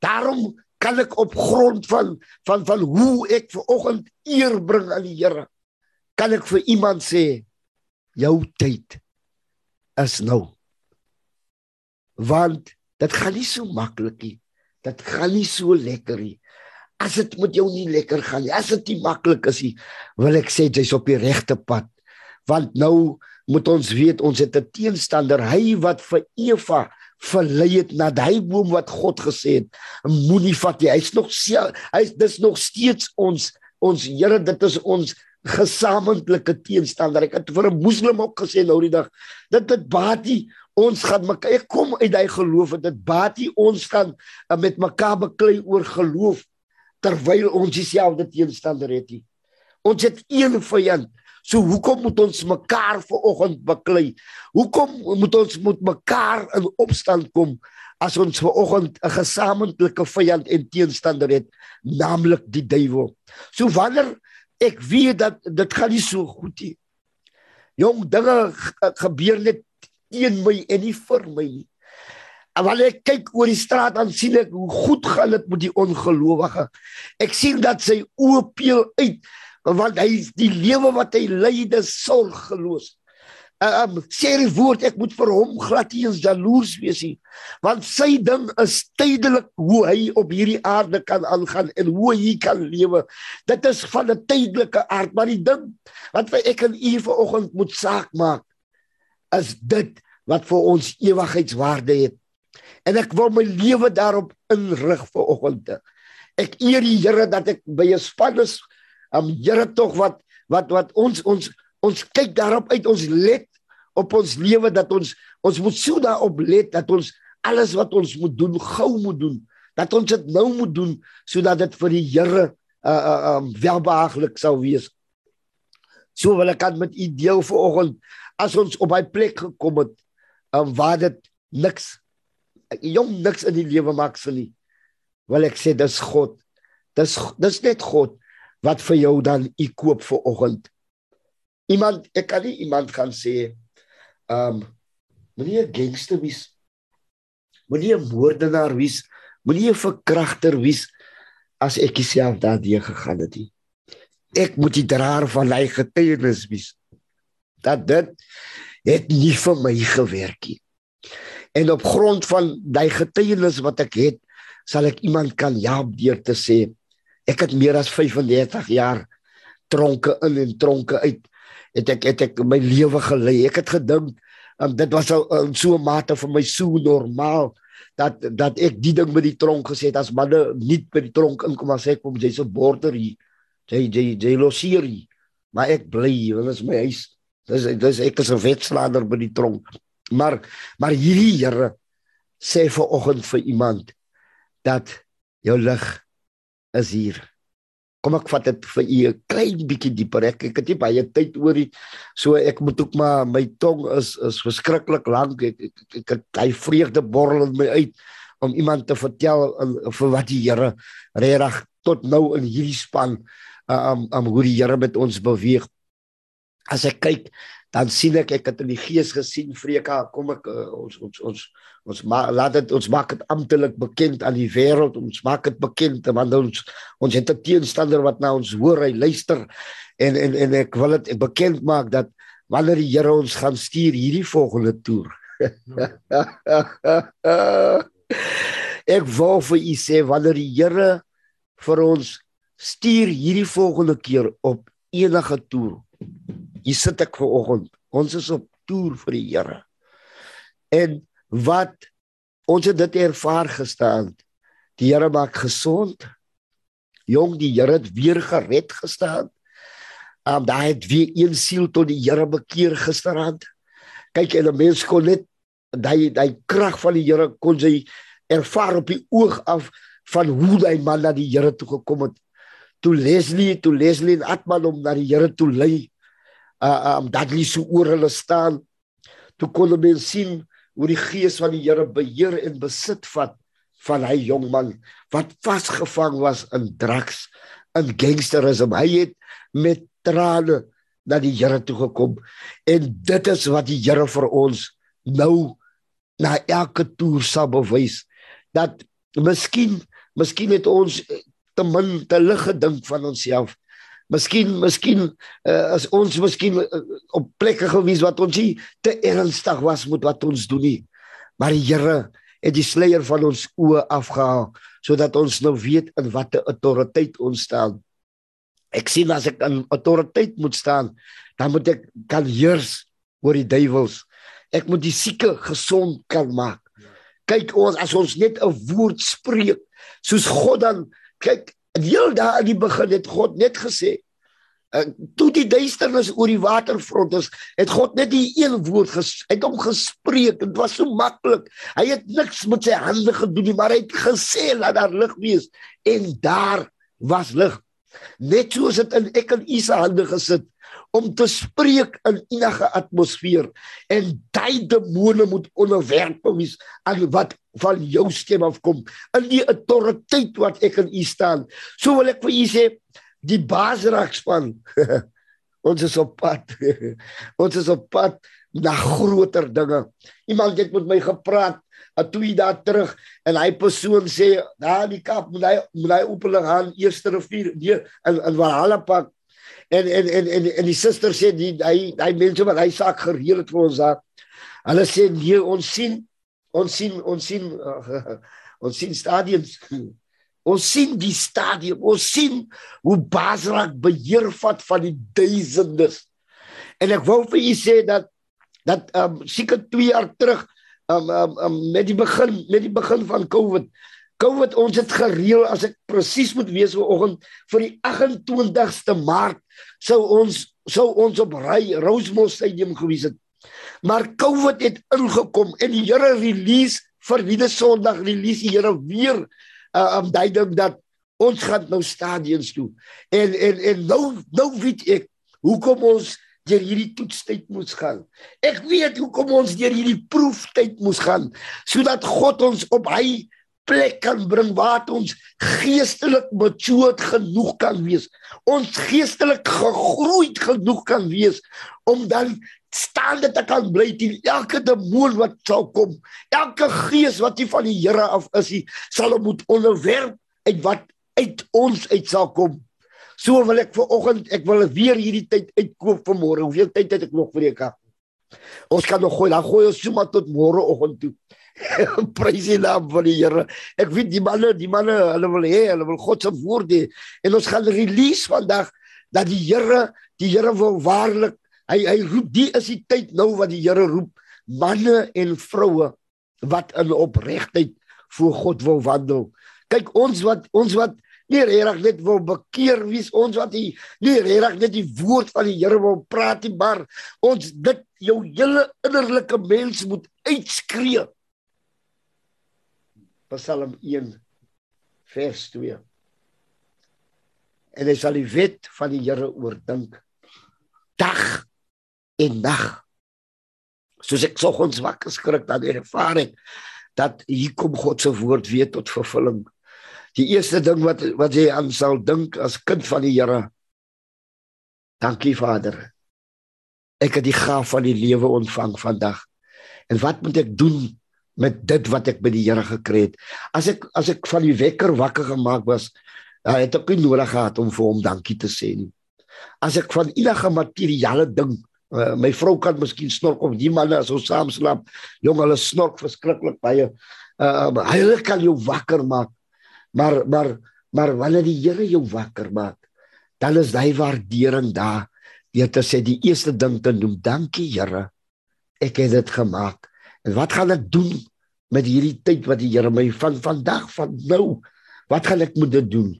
Daarom kan ek op grond van van van hoe ek ver oggend eer bring aan die Here kan ek vir iemand sê jou tyd is nou. Want dit gaan nie so maklik nie. Dit gaan nie so lekker nie. As dit met jou nie lekker gaan nie as dit nie maklik is nie wil ek sê jy's op die regte pad. Want nou moet ons weet ons het 'n teenstander hy wat vir Eva verlei het na daai boom wat God gesê het moenie vat jy hy's nog hy's dis nog steeds ons ons Here dit is ons gesamentlike teenstander. Ek het vir 'n moslim ook gesê nou die dag dit dit baat nie ons gaan mekaar ek kom uit daai geloof dit baat nie ons gaan uh, met mekaar beklei oor geloof terwyl ons dieselfde teenstander het nie ons het een vyand So hoekom moet ons mekaar vanoggend beklei? Hoekom moet ons met mekaar in opstand kom as ons vanoggend 'n gesamentlike vyand en teenstander het, naamlik die duiwel? So wanneer ek weet dat dit gaan nie so goed nie. Jong dinge gebeur net teen my en nie vir my nie. En wanneer ek kyk oor die straat dan sien ek hoe goed gaan dit met die ongelowige. Ek sien dat sy oë peel uit want hy die lewe wat hy dis sorgeloos. Ehm um, sê die woord ek moet vir hom glad nie jaloers wees nie. Want sy ding is tydelik hoe hy op hierdie aarde kan aangaan en hoe hy kan lewe. Dit is van 'n tydelike aard, maar die ding wat vir ek en u vanoggend moet saak maak is dit wat vir ons ewigheidswaarde het. En ek wil my lewe daarop inrig vanoggend. Ek eer die Here dat ek by 'n span is um Here tog wat wat wat ons ons ons kyk daarop uit ons let op ons lewe dat ons ons moet so daarop let dat ons alles wat ons moet doen gou moet doen. Dat ons dit nou moet doen sodat dit vir die Here uh uh um welbehaaglik sou wees. So wil ek aan met u deel vanoggend as ons op hy plek gekom het um waar dit niks jong niks in die lewe maak sin nie wil ek sê dis God. Dis dis net God wat vir jou dan u koop vir oggend. Iemand ek kan nie iemand gaan sê ehm um, moenie 'n gangster wees. Moenie 'n moordenaar wees. Moenie 'n verkragter wees as ek self daardie gegaan het nie. Ek moet die draer van my getuienis wees. Dat dit het nie vir my gewerk nie. En op grond van daai getuienis wat ek het, sal ek iemand kan help deur te sê Ek het meer as 35 jaar tronke in en tronke uit het ek het ek my lewe gelei. Ek het gedink um, dit was al um, so 'n mate vir my so normaal dat dat ek die ding by die tronk gesê het as manne nie by die tronk inkom as ek kom jy's 'n border hier. Jy jy jy loseer hier. Maar ek bly, dit is my huis. Dis dis ek is 'n wetslader by die tronk. Maar maar hierdie Here sê vir oggend vir iemand dat jou lig is hier. Kom ek vat dit vir u 'n klein bietjie dieper. Ek ek het nie baie tyd oor dit. So ek moet ook maar my tong is is verskriklik lank. Ek ek, ek, ek hy vreugde borrel in my uit om iemand te vertel uh, vir wat die Here regtig tot nou in hierdie span uh, um um hoe die Here met ons beweeg. As ek kyk dan sien ek ek het in die gees gesien Vreka kom ek uh, ons ons ons ons ma, laat dit ons maak dit amptelik bekend aan die wêreld ons maak dit bekend want ons ons het 'n teenstander wat na ons hoor hy luister. En en en ek wil dit bekend maak dat wanneer die Here ons gaan stuur hierdie volgende toer. Ek wou vir u sê wanneer die Here vir ons stuur hierdie volgende keer op enige toer Hier sit ek ver oggend. Ons is op toer vir die Here. En wat ons het dit ervaar gestaan. Die Here maak gesond. Jong, die Here het weer gered gestaan. Um daai het weer een siel tot die Here bekeer gisterand. Kyk, en 'n mens kon net daai daai krag van die Here kon sy ervaar op die oog af van hoe daai man na die Here toe gekom het. Toe Leslie, toe Leslie en Atman om na die Here toe lei uh um hulle so oor hulle staan. Toe kon hulle sien hoe die gees van die Here beheer en besit vat van hy jong man wat vasgevang was in drugs in gangsterisme hy het met trane na die Here toe gekom. En dit is wat die Here vir ons nou na elke toer sal bewys. Dat miskien miskien het ons te min te lig gedink van onsself Miskien miskien uh, as ons miskien uh, op plekke gewees wat ons nie te ernstig was met wat ons doen nie. Maar die Here het die sluier van ons oë afgehaal sodat ons nou weet in watter autoriteit ons staan. Ek sien as ek in autoriteit moet staan, dan moet ek kan heers oor die duiwels. Ek moet die sieke gesond kan maak. Kyk ons as ons net 'n woord spreek soos God dan kyk heel daar in die begin het God net gesê toe die duisternis oor die waterfront is het God net die een woord ges, het hom gespreek dit was so maklik. Hy het niks met sy hande gedoen nie maar hy het gesê laat daar lig wees. En daar was lig. Net soos dit in ek en u se hande gesit om te spreek in enige atmosfeer. En daai demone moet onderwerp wees aan wat van jou stem afkom. In die autoriteit wat ek in u staan. So wil ek vir u sê die basrakspan ons is op pad. Ons is op pad na groter dinge. Iemand het met my gepraat a twee dae terug en hy persoon sê daar die kap moet hy moet hy op hulle gaan eerste rivier nee in in Valhalla pak en en en en, en die suster sê die hy hy mense wat hy saak gereël het vir ons daar. Hulle sê nee ons sien ons sien ons sien uh, ons sien stadiums. Ons sien die stadium ons sien hoe Basrak beheer vat van die duisendes. En ek wou vir u sê dat dat um, seker 2 jaar terug um, um, um, met die begin met die begin van Covid Covid ons het gereël as ek presies moet wees vanoggend vir die 28ste Maart sou ons sou ons op ry Rosemont Stadium gewees het. Maar Covid het ingekom en die Here release vir die Sondag release die Here weer uh, um daai ding dat ons gaan nou stadions toe. En en en nou nou weet ek hoekom ons deur hierdie toetstyd moes gaan. Ek weet hoekom ons deur hierdie proeftyd moes gaan sodat God ons op hy plek kan bring waar ons geestelik matured genoeg kan wees. Ons geestelik gegroeid genoeg kan wees om dan staande te kan bly teen elke demoon wat sal kom. Elke gees wat nie van die Here af is nie, sal hom moet onderwerp uit wat uit ons uit sal kom. So wil ek vir oggend, ek wil weer hierdie tyd uitkoop vir môre. Hoeveel tyd het ek nog vir ek? Ons kan nog gooi, dan gooi ons sommer tot môre oggend toe. Prys die naam van die Here. Ek weet die manne, die manne, hulle wil hê, hulle wil God se woord hê. En ons gaan release vandag dat die Here, die Here wil waarlik Hy hy roep die is die tyd nou wat die Here roep manne en vroue wat in opregtheid voor God wil wandel. Kyk ons wat ons wat nie regtig net wil bekeer wie's ons wat nie nie regtig net die woord van die Here wil praat nie, maar ons dit jou hele innerlike mens moet uitskree. Psalm 1 vers 2. En hy sal die wet van die Here oordink dag en nag. Soos ek soggens wakker skrik dan ervaar ek dat hier kom God se woord weer tot vervulling. Die eerste ding wat wat jy aan sal dink as kind van die Here. Dankie Vader. Ek het die gaaf van die lewe ontvang vandag. En wat moet ek doen met dit wat ek by die Here gekry het? As ek as ek van die wekker wakker gemaak was, dan het ek nie nodig gehad om vir hom dankie te sê nie. As ek van enige materiële ding Uh, my vrou kan miskien snork of die manne as ons saam slaap. Jong, hulle snork verskriklik baie. Uh hulle kan jou wakker maak. Maar maar maar wanneer die Here jou wakker maak, dan is hy waardering daar. Deur te sê die eerste ding te noem, dankie Here. Ek het dit gemaak. En wat gaan ek doen met hierdie tyd wat die Here my van vandag van nou? Wat gaan ek moet doen?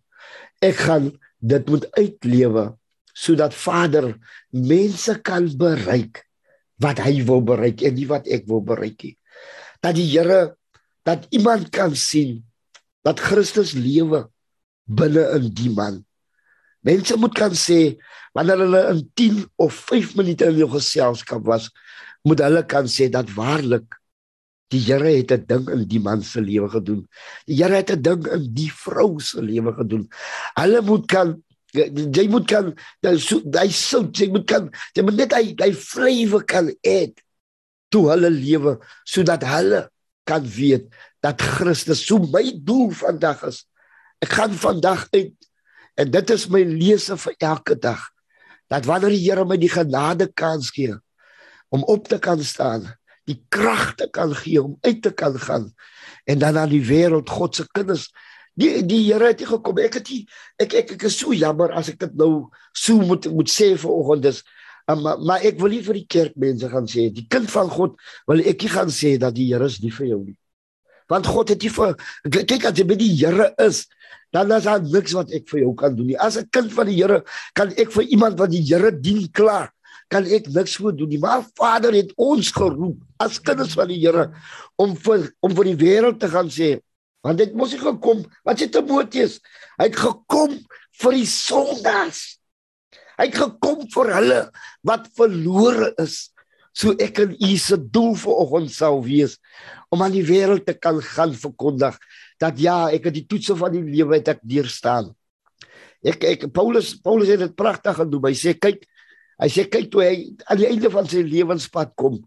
Ek gaan dit moet uitlewe sodat Vader mense kan bereik wat hy wil bereik en nie wat ek wil bereik nie. Dat die Here dat iemand kan sien dat Christus lewe binne in die man. Mense moet kan sê wanneer hulle in 10 of 5 minute in jou geselskap was, moet hulle kan sê dat waarlik die Here het 'n ding in die man se lewe gedoen. Die Here het 'n ding in die vrou se lewe gedoen. Hulle moet kan jy moet kan hy sout jy moet kan jy moet net hy hy flavor kan eet toe hulle lewe sodat hulle kan weet dat Christus so my doel vandag is. Ek gaan vandag uit en dit is my lese vir elke dag. Dat wanneer die Here my die genade kans gee om op te kan staan, die krag te kan gee om uit te kan gaan en dan aan die wêreld God se kinders. Die die Here het gekom. Ek het die, ek, ek ek is so jammer as ek dit nou so moet moet sê vanoggend dis um, maar, maar ek wil nie vir die kerkmense gaan sê die kind van God wil ek nie gaan sê dat die Here is nie vir jou nie. Want God het nie vir kyk as jy by die Here is dan is daar niks wat ek vir jou kan doen nie. As 'n kind van die Here kan ek vir iemand wat die Here dien klaar kan ek niks voor doen nie maar Vader het ons geroep as kinders van die Here om vir om vir die wêreld te gaan sê want dit mos nie gekom wat sê Timoteus hy het gekom vir die sondaars hy het gekom vir hulle wat verlore is so ek en u se doel vir oggend sou wees om aan die wêreld te kan gaan verkondig dat ja, ek het die toetse van die lewe het ek deurstaan. Ek ek Paulus Paulus het dit pragtig gedoen. Hy sê kyk, hy sê kyk toe hy aan die einde van sy lewenspad kom,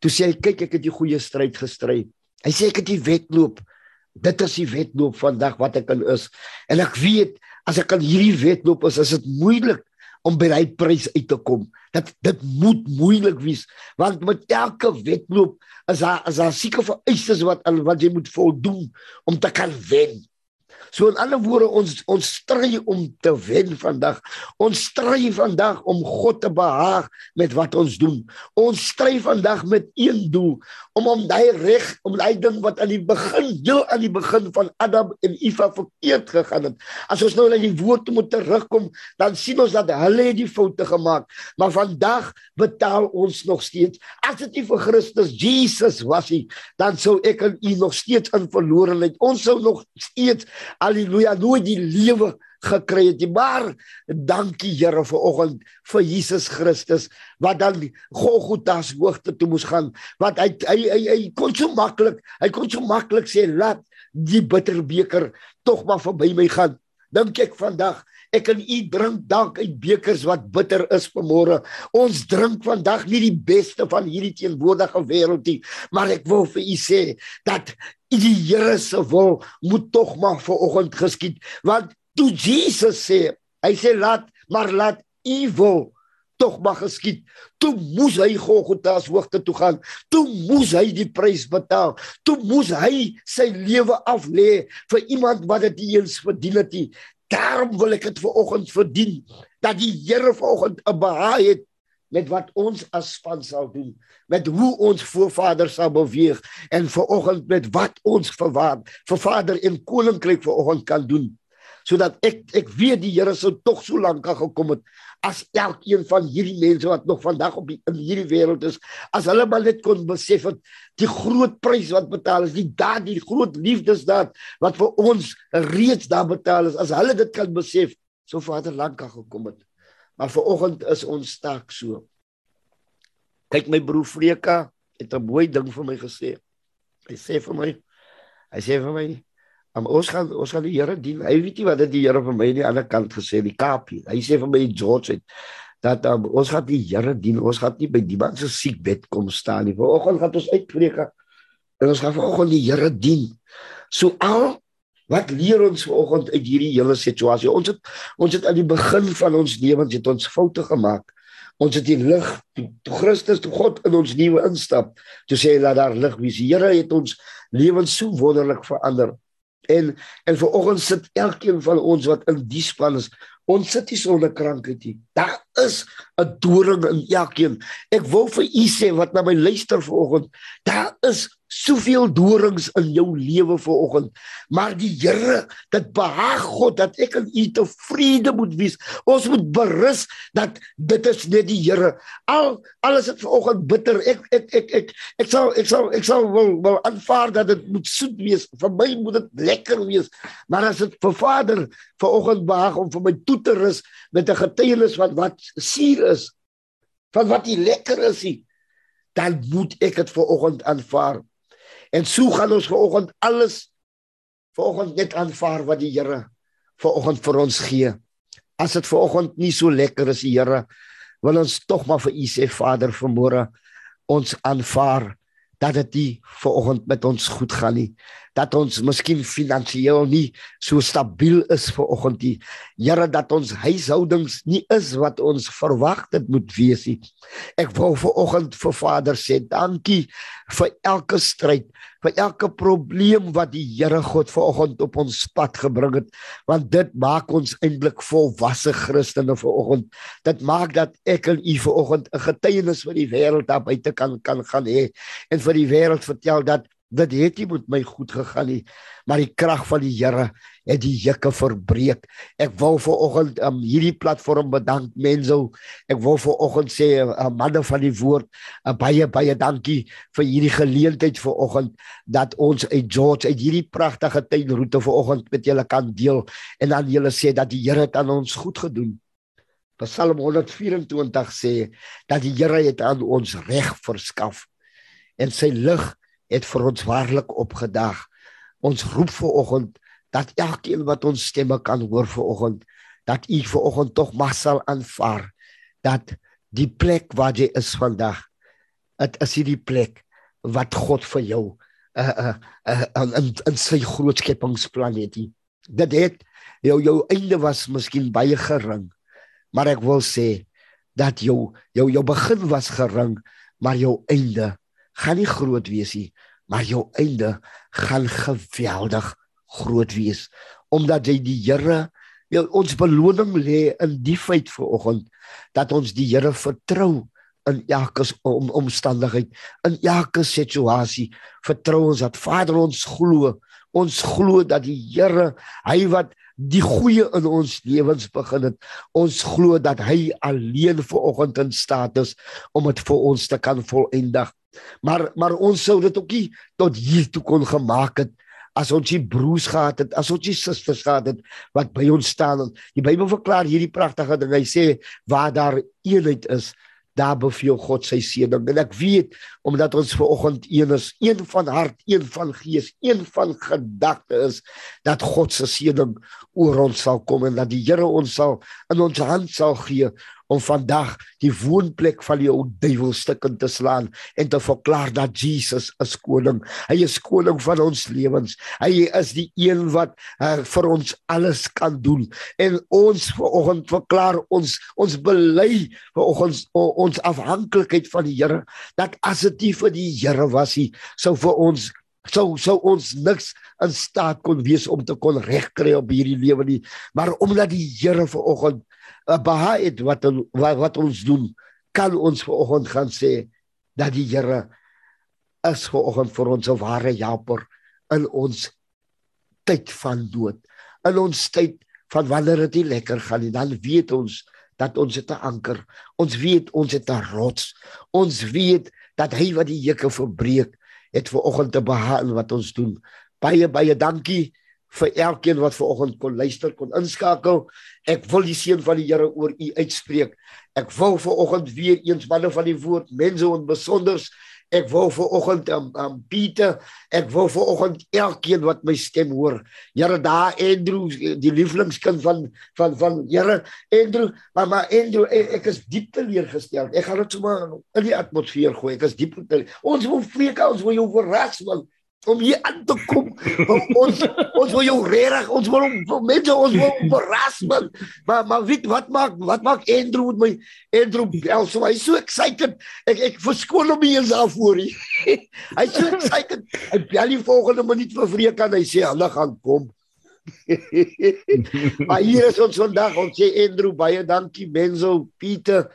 toe sê hy kyk ek het die goeie stryd gestry. Hy sê ek het die wedloop. Dit is die wedloop vandag wat ek in is. En ek weet as ek aan hierdie wedloop is, is dit moeilik om by daai prys uit te kom. Dat dit moet moeilik wees want met elke wedloop is daar is daar seker vereistes wat wat jy moet voldoen om te kan wen. So in ander woorde ons ons stry om te wen vandag. Ons stry vandag om God te behaag met wat ons doen. Ons stry vandag met een doel om om daai reg om daai ding wat aan die begin heel aan die begin van Adam en Eva verkeerd gegaan het. As ons nou na die woord moet terugkom, dan sien ons dat hulle die foute gemaak, maar vandag betaal ons nog steeds. As dit nie vir Christus Jesus was nie, dan sou ek en u nog steeds in verlorenheid. Ons sou nog steeds Halleluja, nooit die lewe gekry het nie. Maar dankie Here vir oggend vir Jesus Christus wat dan Golgotha se hoogte toe moes gaan. Wat hy hy hy, hy kon so maklik, hy kon so maklik sê laat die bitterbeker tog maar verby my gaan. Dink ek vandag Ek kan u drink dank uit bekers wat bitter is vanmôre. Ons drink vandag nie die beste van hierdie teenwoordige wêreld nie, maar ek wil vir u sê dat die Here se wil moet tog maar vanoggend geskied. Want toe Jesus sê, hy sê laat maar laat u wil tog mag geskied. Toe moes hy Golgotha se hoogte toe gaan. Toe moes hy die prys betaal. Toe moes hy sy lewe aflê vir iemand wat dit eens verdien het. Daarom wil ek dit ver oggend verdien dat die Here ver oggend 'n behaag het met wat ons as span sal doen, met hoe ons voorvaders sal beweeg en vanoggend met wat ons vir wat vir Vader en koninkryk vanoggend kan doen. Sodat ek ek weet die Here sou tog so lank al gekom het as elkeen van hierdie mense wat nog vandag op die, in hierdie wêreld is, as hulle maar net kon besef het die groot prys wat betaal is, die daardie groot liefdesdaad wat vir ons reeds daar betaal is, as hulle dit kan besef, sou Vader lank al gekom het. Maar vanoggend is ons sterk so. Kyk my broer Freka het 'n mooi ding vir my gesê. Hy sê vir my hy sê vir my Um, ons gaan ons gaan die Here dien. Hy weet nie wat dit die Here vir my aan die ander kant gesê die Kaapie. Hy sê vir my George het dat um, ons gaan die Here dien. Ons gaan nie by die man se siek bed kom staan nie. Vanoggend gaan ons uitpreek en ons gaan vanoggend die Here dien. So al Wat leer ons vanoggend uit hierdie hele situasie? Ons het ons het aan die begin van ons lewens het ons foute gemaak. Ons het die lig, toe Christus, toe God in ons lewe instap, toe sê hy laat daar lig wees. Die Here het ons lewens so wonderlik verander. En en vanoggend sit elkeen van ons wat in die span is, ons sit nie sonder krankheid nie. Daar is 'n doring in elkeen. Ek wil vir u sê wat na my luister vanoggend, daar is soveel dorings in jou lewe vanoggend. Maar die Here, dit behaag God dat ek en u tevrede moet wees. Ons moet berus dat dit is net die Here. Al alles het vanoggend bitter. Ek ek ek ek ek sal ek sal ek sal wil wil aanvaar dat dit moet soet wees. Vir my moet dit lekker wees. Maar as dit vir Vader vanoggend behaag om vir my toe te rus met 'n getuienis van wat suur is, van wat nie lekker is nie, dan moet ek dit vanoggend aanvaar. En so gaan ons vanoggend alles vanoggend net aanvaar wat die Here vanoggend vir ons gee. As dit vanoggend nie so lekker is, Here wil ons tog maar vir u sê Vader vanmôre ons aanvaar dat dit nie vanoggend met ons goed gaan nie. Dat ons miskien finansiëel nie so stabiel is vanoggend nie. Here dat ons huishoudings nie is wat ons verwag dit moet wees nie. Ek wou vanoggend vir Vader sê dankie vir elke stryd vir elke probleem wat die Here God vanoggend op ons pad gebring het want dit maak ons eintlik volwasse Christene vanoggend. Dit maak dat ek en u vanoggend 'n getuienis vir die wêreld daar buite kan kan gaan hê en vir die wêreld vertel dat dit het nie met my goed gegaan nie maar die krag van die Here het die juke verbreek. Ek wil vanoggend um, hierdie platform bedank mense ek wil vanoggend sê uh, manne van die woord uh, baie baie dankie vir hierdie geleentheid vanoggend dat ons uit George uit hierdie pragtige tuinroete vanoggend met julle kan deel en dan julle sê dat die Here het aan ons goed gedoen. Psalm 124 sê dat die Here het aan ons reg verskaf en sy lig het vir ons waarlik opgedag. Ons roep ver oggend dat elkeen wat ons stemme kan hoor ver oggend dat u ver oggend tog mag sal aanvaar dat die plek waar jy is vandag dit is hierdie plek wat God vir jou uh uh, uh in in sy groot skepingsplan het. Dit het jou jou einde was miskien baie gering, maar ek wil sê dat jou jou jou begin was gering, maar jou einde gaan nie groot wees nie, maar jou einde gaan geweldig groot wees omdat jy die Here jou ons beloning lê in die feit vanoggend dat ons die Here vertrou in elke om, omstandigheid in elke situasie. Vertrou ons dat Vader ons glo ons glo dat die Here hy wat die goeie in ons lewens begin het ons glo dat hy alleen vanoggend in staat is om dit vir ons te kan volëindig Maar maar ons sou dit ook nie tot hier toe kon gemaak het as ons die broers gehad het, as ons die susters gehad het wat by ons staan. Die Bybel verklaar hierdie pragtige ding. Hy sê waar daar eenheid is, daar beveel God sy seëning. En ek weet omdat ons ver oggend een is, een van hart, een van gees, een van gedagte is dat God se seëning oor ons sal kom en dat die Here ons sal in ons hand sal gee om vandag die woonplek van jou duiwel stukken te slaan en te verklaar dat Jesus is koning. Hy is koning van ons lewens. Hy is die een wat uh, vir ons alles kan doen. En ons vanoggend verklaar ons ons bely vanoggend ons afhanklikheid van die Here dat as dit nie vir die Here was nie, sou vir ons sou sou ons niks in staat kon wees om te kon regkry op hierdie lewe nie maar omdat die Here vanoggend behaag het wat wat, wat ons doen kan ons vanoggend gaan sê dat die Here is vanoggend vir ons 'n ware helper in ons tyd van dood. In ons tyd van wanneer dit nie lekker gaan nie, dan weet ons dat ons het 'n anker. Ons weet ons het 'n rots. Ons weet dat hy wat die hekke verbreek, het vanoggend te behaal wat ons doen. Baie baie dankie vir elkeen wat vanoggend kon luister, kon inskakel. Ek wil die seën van die Here oor u uitspreek. Ek wil vanoggend weer eens manne van die woord, mense en besonders Ek wou vir oggend aan um, um, Pieter, ek wou vir oggend elkeen wat my stem hoor. Here daar Andrew, die lieflingskind van van van Here Andrew, maar maar Andrew, ek, ek is diep teleurgestel. Ek gaan dit sommer in die atmosfeer gooi. Ek is diep teleurgestel. Ons wil vreek ons wil jou verras man om hier aan te kom. ons ons wil jou reg, ons wil om mense ons wil verras man. Maar maar weet wat maak wat maak Andrew met my Andrew bel so hy so excited. Ek ek verskoon hom hier self voor hy. hy so excited. Hy bel die volgende minuut vir vreek en hy sê hulle gaan kom. maar hier is ons vandag. Ons sê Andrew baie dankie Benzo Pieter.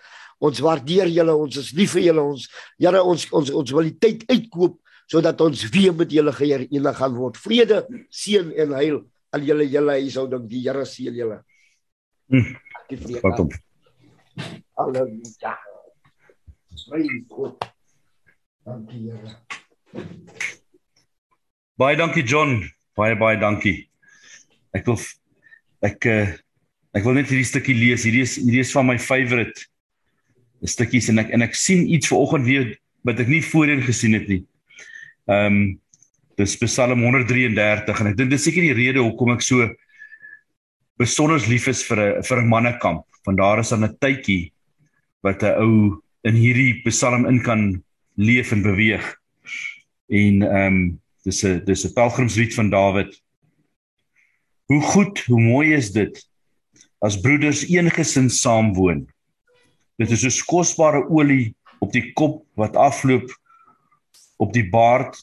Ons waardeer julle, ons is lief vir julle. Ons Here ons ons ons wil die tyd uitkoop sodat ons weer met julle geherenig gaan word. Vrede, seën en heil aan julle julle huishouding. Die Here seën julle. Wat op. Halleluja. Prys God. Dankie Here. Baie dankie John. Baie baie dankie. Ek wil ek uh, ek wil net hierdie stukkie lees. Hierdie is hierdie is van my favourite stukkies en ek en ek sien iets vanoggend weer wat ek nie voorheen gesien het nie. Ehm um, dis Psalm 133 en ek dink dis seker die rede hoekom ek so besonder lief is vir 'n vir 'n mannekamp. Want daar is dan 'n tydjie wat 'n ou in hierdie Psalm in kan leef en beweeg. En ehm um, dis 'n dis 'n pelgrimslied van Dawid. Hoe goed, hoe mooi is dit as broeders een gesin saam woon. Dit is soos kosbare olie op die kop wat afloop op die baard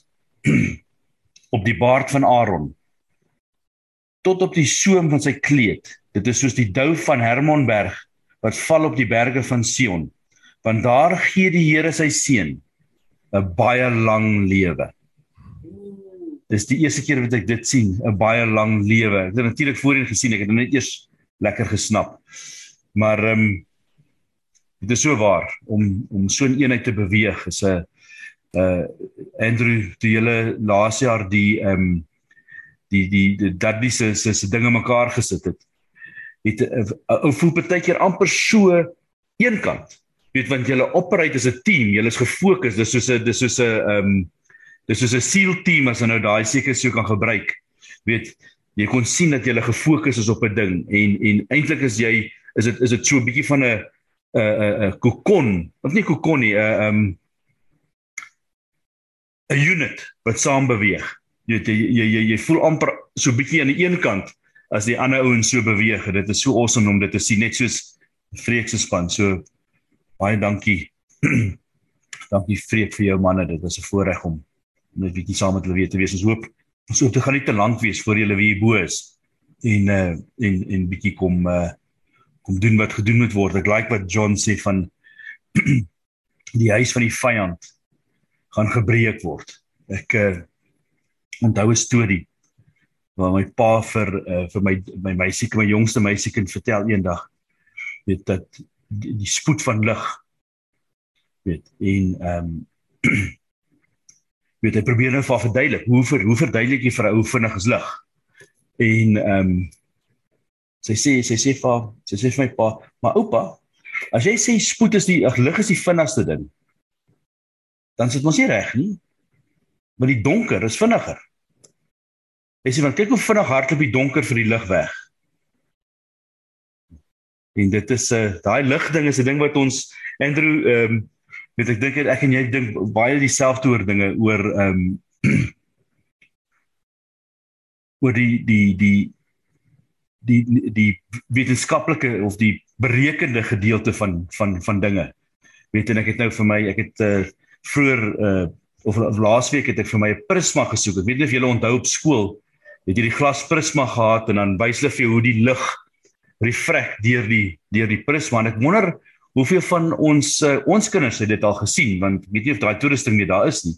op die baard van Aaron tot op die soem van sy kleed. Dit is soos die dou van Hermonberg wat val op die berge van Sion. Want daar gee die Here sy seën 'n baie lang lewe. Dis die eerste keer wat ek dit sien 'n baie lang lewe. Ek het natuurlik voorheen gesien ek het net eers lekker gesnap. Maar ehm um, dit is so waar om om so 'n eenheid te beweeg is 'n uh Andrew toe julle laas jaar die ehm um, die die die Dudley se se se dinge mekaar gesit het. Het 'n uh, uh, uh, voel baie keer amper so eenkant. Weet want julle operate as 'n team, julle is gefokus, dis soos 'n dis soos 'n ehm um, dis soos 'n SEAL team as jy nou daai seker sou kan gebruik. Weet jy kon sien dat julle gefokus is op 'n ding en en eintlik is jy is dit is dit so 'n bietjie van 'n 'n 'n kokon, of nie kokon nie, 'n ehm um, 'n unit wat saam beweeg. Jy weet jy jy jy, voel amper so bietjie aan die een kant as die ander ouens so beweeg. Dit is so awesome om dit te sien net soos Freek se span. So baie dankie. dankie Freek vir jou manne. Dit was 'n voorreg om net bietjie saam met hulle weer te wees. Ons hoop ons hoop dit gaan nie te lank wees voor julle weer bo is en uh en en bietjie kom uh kom doen wat gedoen moet word. Ek like wat John sê van die huis van die vyand gaan gebreek word. Ek uh, onthou 'n storie waar my pa vir uh, vir my my meisie, my jongste meisiekind vertel eendag weet dat die, die spoed van lig weet en ehm um, weet hy probeer nou vir verduidelik hoe ver, hoe verduidelik jy vir 'n ou vinnig as lig en ehm um, sy sê sy sê vir sy sê vir my pa maar oupa as jy sê spoed is die lig is die vinnigste ding dan sit ons nie reg nie. Maar die donker is vinniger. Jy sien want kyk hoe vinnig hardloop die donker vir die lig weg. En dit is 'n uh, eh, daai ligding is 'n ding wat ons Andrew ehm um, weet ek dink ek en jy dink baie dieselfde oor dinge oor ehm um, oor die die die die die wetenskaplike of die berekende gedeelte van van van dinge. Weet en ek het nou vir my ek het uh, vroeër uh of, of laasweek het ek vir my 'n prisma gesoek. Ek weet nie of julle onthou op skool het jy die glas prisma gehad en dan wys hulle vir jou hoe die lig reflek deur die deur die prisma en ek wonder hoeveel van ons uh, ons kinders het dit al gesien want weet nie of daai toerusting nie daar is nie.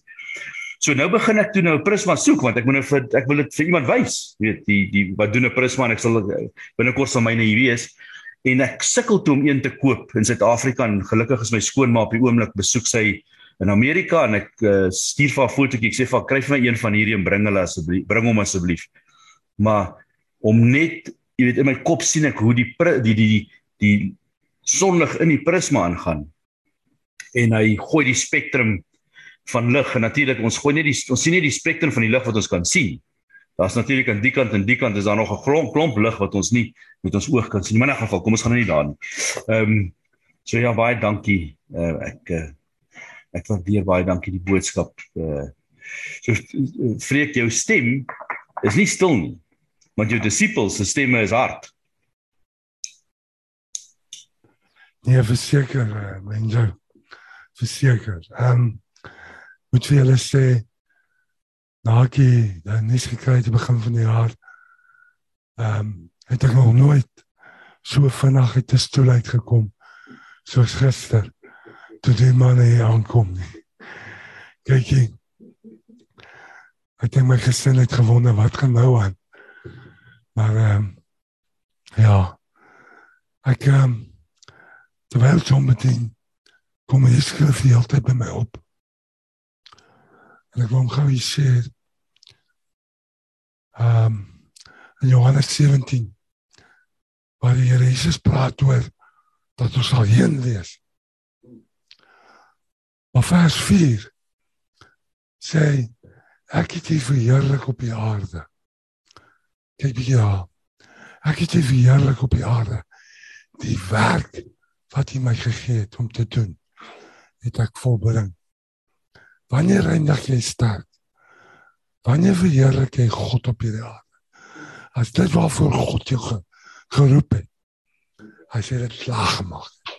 So nou begin ek toe nou 'n prisma soek want ek moet nou vir ek wil dit vir iemand wys. Weet die die wat doen 'n prisma en ek sal eh, binnekort sal myne hier wees en ek sukkel toe om een te koop in Suid-Afrika en gelukkig is my skoonma op die oomblik besoek sy in Amerika en ek uh, stuur vir haar fotootjie ek sê vir kry vir my een van hierdie en bring hulle asseblief bring hom asseblief. Maar om net jy weet in my kop sien ek hoe die die die die, die sonlig in die prisma aangaan en hy gooi die spektrum van lig en natuurlik ons gooi net die ons sien nie die spektrum van die lig wat ons kan sien. Daar's natuurlik aan die kant en die kant is daar nog 'n klomp klomp lig wat ons nie met ons oog kan sien. Maar in 'n geval, kom ons gaan nou nie daar nie. Ehm um, so ja, baie dankie. Uh, ek uh, ek waardeer baie dankie die boodskap. Uh, so vreek jou stem is nie stil nie. Want jou disippels se stemme is hard. Nee, verseker, uh, mense. Verseker. Ehm um, moet vir julle sê nakie dan nie gekry te begin van die jaar. Ehm um, het ek nog nooit so vinnig uit 'n stoel uitgekom soos gister toe die manne hier aankom nie. Kyk jy. Ek dink my gesin het gewonder wat gaan nou aan. Maar ehm um, ja. Ek ehm um, terwyl John meteen kom hy skryf die hele tyd by my op. En ek wil hom gou sê ehm um, in Johannes 17 waar die Here Jesus praat oor dat ons sal heen wees. Maar vers 4 sê ek het U verheerlik op die aarde. Kyk bietjie daar. Ek het U verheerlik op die aarde. Die werk wat U my gegee het om te doen, het ek volbring. Wanneer eindig jy sterk? Wanneer verheerlik jy God op hierdie aarde? As dit waarvoor God jou ge, geroep het. Hy sê dit slaag gemaak.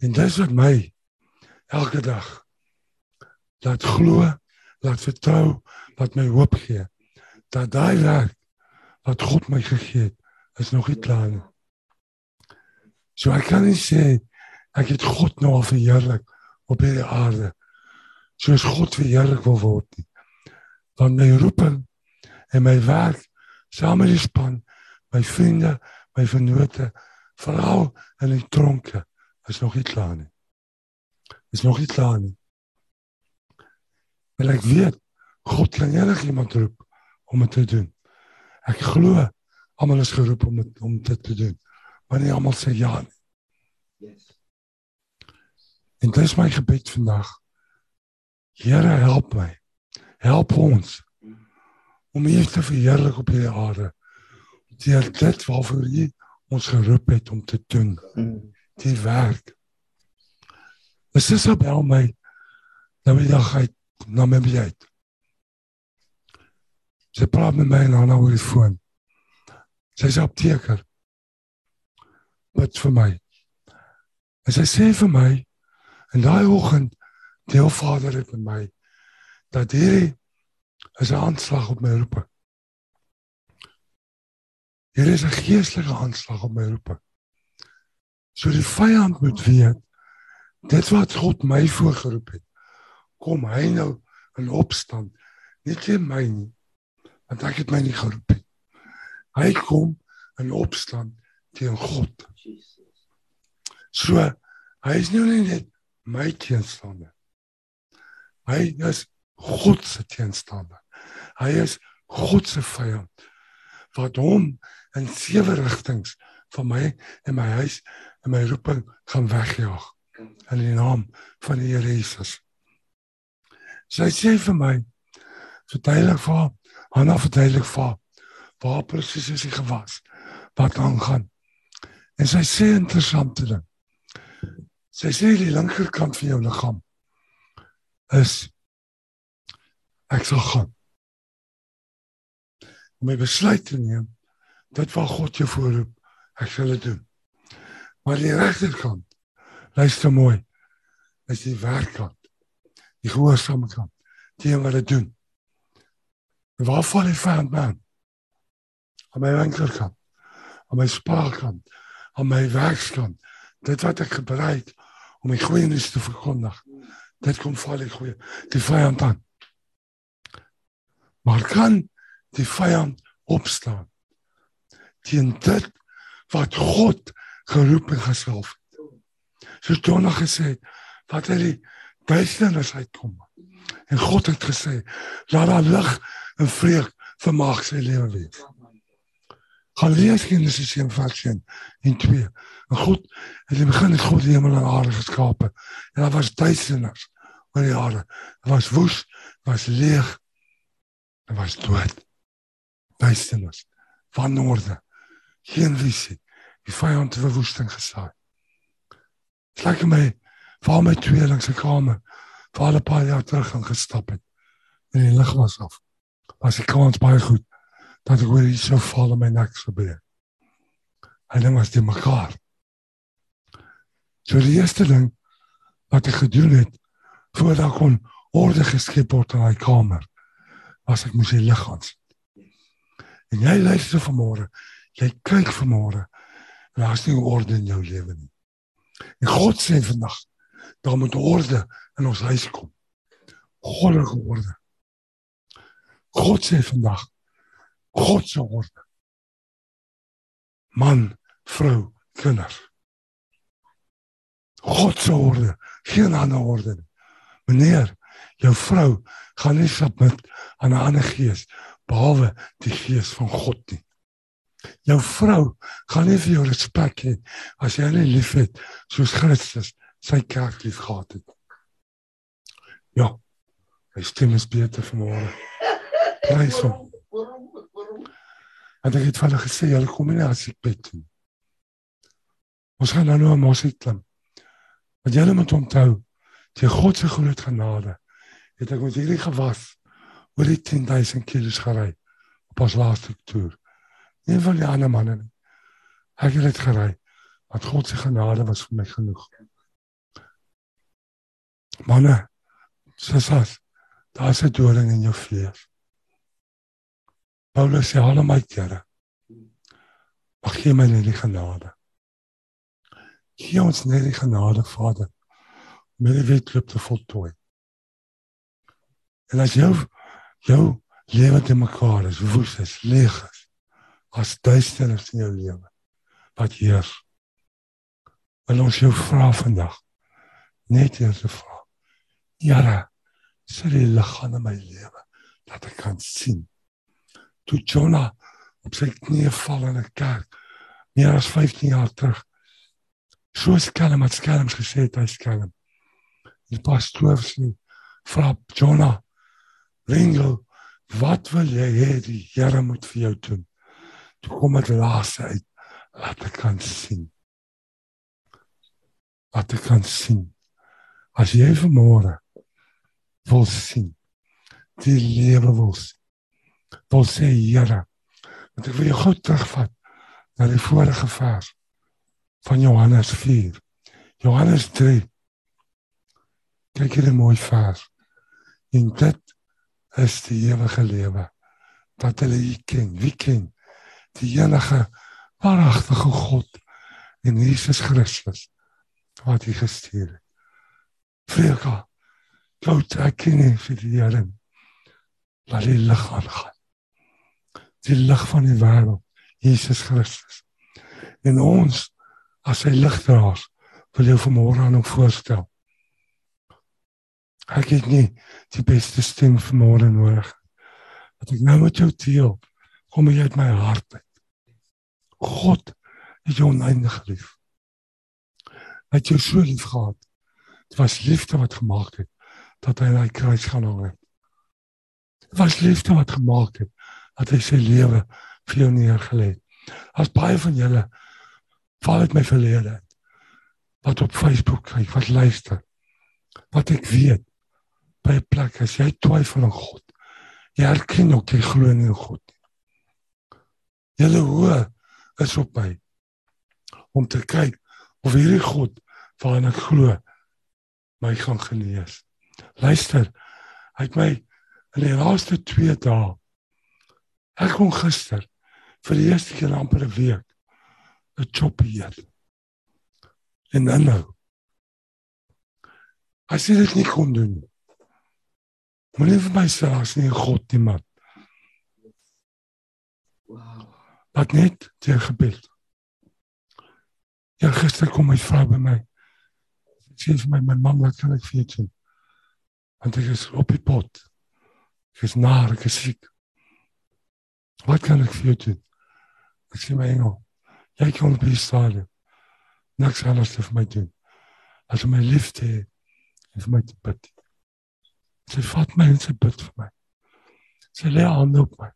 En dis wat my elke dag laat glo, laat vertrou, wat my hoop gee. Dat daai werk wat God my gegee het, is nog nie klaar nie. So ek kan nie sê ek het God nou al verheerlik op hierdie aarde soos God verheerlik wil word nie. Want my roeping en my werk saam met die span, my vriende, my vennote, veral in die tronke is nog nie klaar nie. Is nog nie klaar nie. Maar ek weet God kan enige iemand roep om dit te doen. Ek glo almal is geroep om het, om dit te doen. Maar nie almal sê ja nie. Yes. En dis my gebed vandag. Here help my. Help ons om U te verheerlik op hierdie aarde. Deur dit waarvoor U ons geroep het om te doen. Die werk. Dis Isabel my nou die dag uit na my bed. Sy praat met my nou oor die foon. Sy sê apteker. Wat vir my? En sy sê vir my en daai oggend deel Vader dit met my dat hierdie is 'n aanslag op my roeping. Hier is 'n geestelike aanslag op my roeping. So die vyand moet weet dit wat God my voorgeroep het. Kom hy nou in opstand. Nie teen my nie. Want ek het my nie geroep nie. Hy kom in opstand teen God. So hy is nou nie net my teenstander. Hy is God se teenstander. Hy is God se vyand wat hom in sewe rigtings van my en my huis en my roeping gaan wegjaag in die naam van die Here Jesus. Sy sê vir my verduidelik vir Hanna verduidelik vir waar presies is hy gewas wat aangaan. En sy sê interessante ding. Sy sê die linkerkant van jou liggaam is ek sal gaan. Om my besluit te neem dit wat God jou voorroep, ek sal dit doen. Maar die regterkant, luister mooi, is die werkkant. Die gehoorsame kant, die wat dit doen. En waar val die vyand man? Aan my linkerkant, aan my spaarkant, aan my werkskant. dit wat ek gebruik om die goeie nuus te verkondig. Dit kom val die goeie die vyand aan. Maar kan die vyand opstaan teen dit wat God geroep en gesalf het. So Jonah gesê wat hy duisternis uitkom. En God het gesê laat daar lig en vreug vermaak sy lewe wees. Gaan lees Genesis 1 vers 1 en 2. En God het in begin het God die hemel en aarde geskape. En daar was duisternis oor die aarde. Dit was woes, was leeg. Dit was dood. Duisternis. Van noorde. Geen visie. Die vyand het verwoesting gesaai. Lyk my waar my tweelings se kamer waar hulle paar jaar terug gaan gestap het. En die lig was af. Was die kans baie goed dat ek weer so val in my nek gebeur. En dan was dit mekaar. So die eerste ding wat ek gedoen het voordat ek kon orde geskep word in my kamer was ek moes die lig aan sit. En jy luister vanmôre, jy kyk vanmôre en daar's nie orde in jou lewe nie. En God sê vandag daar moet orde in ons huis kom. Goddelike orde. God sê vandag God se orde. Man, vrou, kinders. God se orde, geen ander orde nie. Meneer, jou vrou gaan nie submit aan 'n ander gees behalwe die gees van God nie. Jou vrou gaan nie vir jou respek hê as jy nie liefhet soos Christus sy kerk liefgehad het. Ja. Hy stem is beter vanmôre. Prys hom. En ek het vir hulle gesê julle kom nie as ek bid nie. Ons gaan nou 'n mosie klim. Want julle moet onthou, die God se groot genade het ek met hierdie gewas oor die 10000 km gery op ons laaste toer. Nie van die ander manne nie. Ek het dit gery want God se genade was vir my genoeg. Manne, sasas, daar's 'n doring in jou vlees. Paulus sê haal my Here. Mag gee my net die genade. Gee ons net die genade, Vader, om die wedloop te voltooi. En as jou jou lewe te mekaar is, woes is, leeg is, as duisternis in jou lewe, wat heers. Wil ons jou vra vandag, net eers te vra. Here, sit die lig aan my lewe dat ek kan sien. Toe Jonah op sy knieë val in 'n kerk meer as 15 jaar terug. So skelm het skelms gesê het hy skelm. Die pastoor sê vra Jonah, "Ringo, wat wil jy hê die Here moet vir jou doen?" Toe kom dit laaste uit, laat ek kan sien. Laat ek kan sien. As jy vanmôre wil sien. Die lewe wil sien. Wil sê Here, want ek wil jou gou terugvat na die vorige vers van Johannes 4. Johannes 3. Kyk hier 'n mooi vers. En dit is die ewige lewe wat hulle U ken. Wie ken? Die enige waaragtige God en Jesus Christus wat hy gestuur het. Tot ek nie vir die Here. Laat die lig aangaan. Die lig van die wêreld, Jesus Christus. En ons as sy ligdraers wil jou vanmôre aan hom voorstel. Ek het nie die beste stem vanmôre nodig. Wat ek nou met jou deel, kom jy uit my hart uit. God het jou oneindig lief. Hy het jou so lief gehad. Dit was liefde wat gemaak het dat hy daai kruis gaan hang het. Dit was liefde wat gemaak het dat hy sy lewe vir jou neergelê het. As baie van julle val uit my verlede wat op Facebook kyk, wat luister. Wat ek weet by 'n plek as jy twyfel aan God, jy erken ook jy glo nie in God nie. Julle hoor is op my om te kyk of hierdie God waarin ek glo my gaan genees. Luister. Hy het my in die laaste 2 dae ek kon gister vir die eerste keer amper 'n week 'n chop eet. En dan nou. As jy dit nie kon doen nie. Moenie vir my sê as nie God die man. Wat net deur gebed. Ja, gister kom my vrou by my. Sy sê vir my my man wat kan ek vir jou doen? Want ek is op die pot. Ek is naar, ek is siek. Wat kan ek vir jou doen? Ek sê my engel, jy kan op die stadium. Niks anders te vir my doen. As om my liefde en vir my te bid. Sy vat my en sy bid vir my. Sy lê hande op my.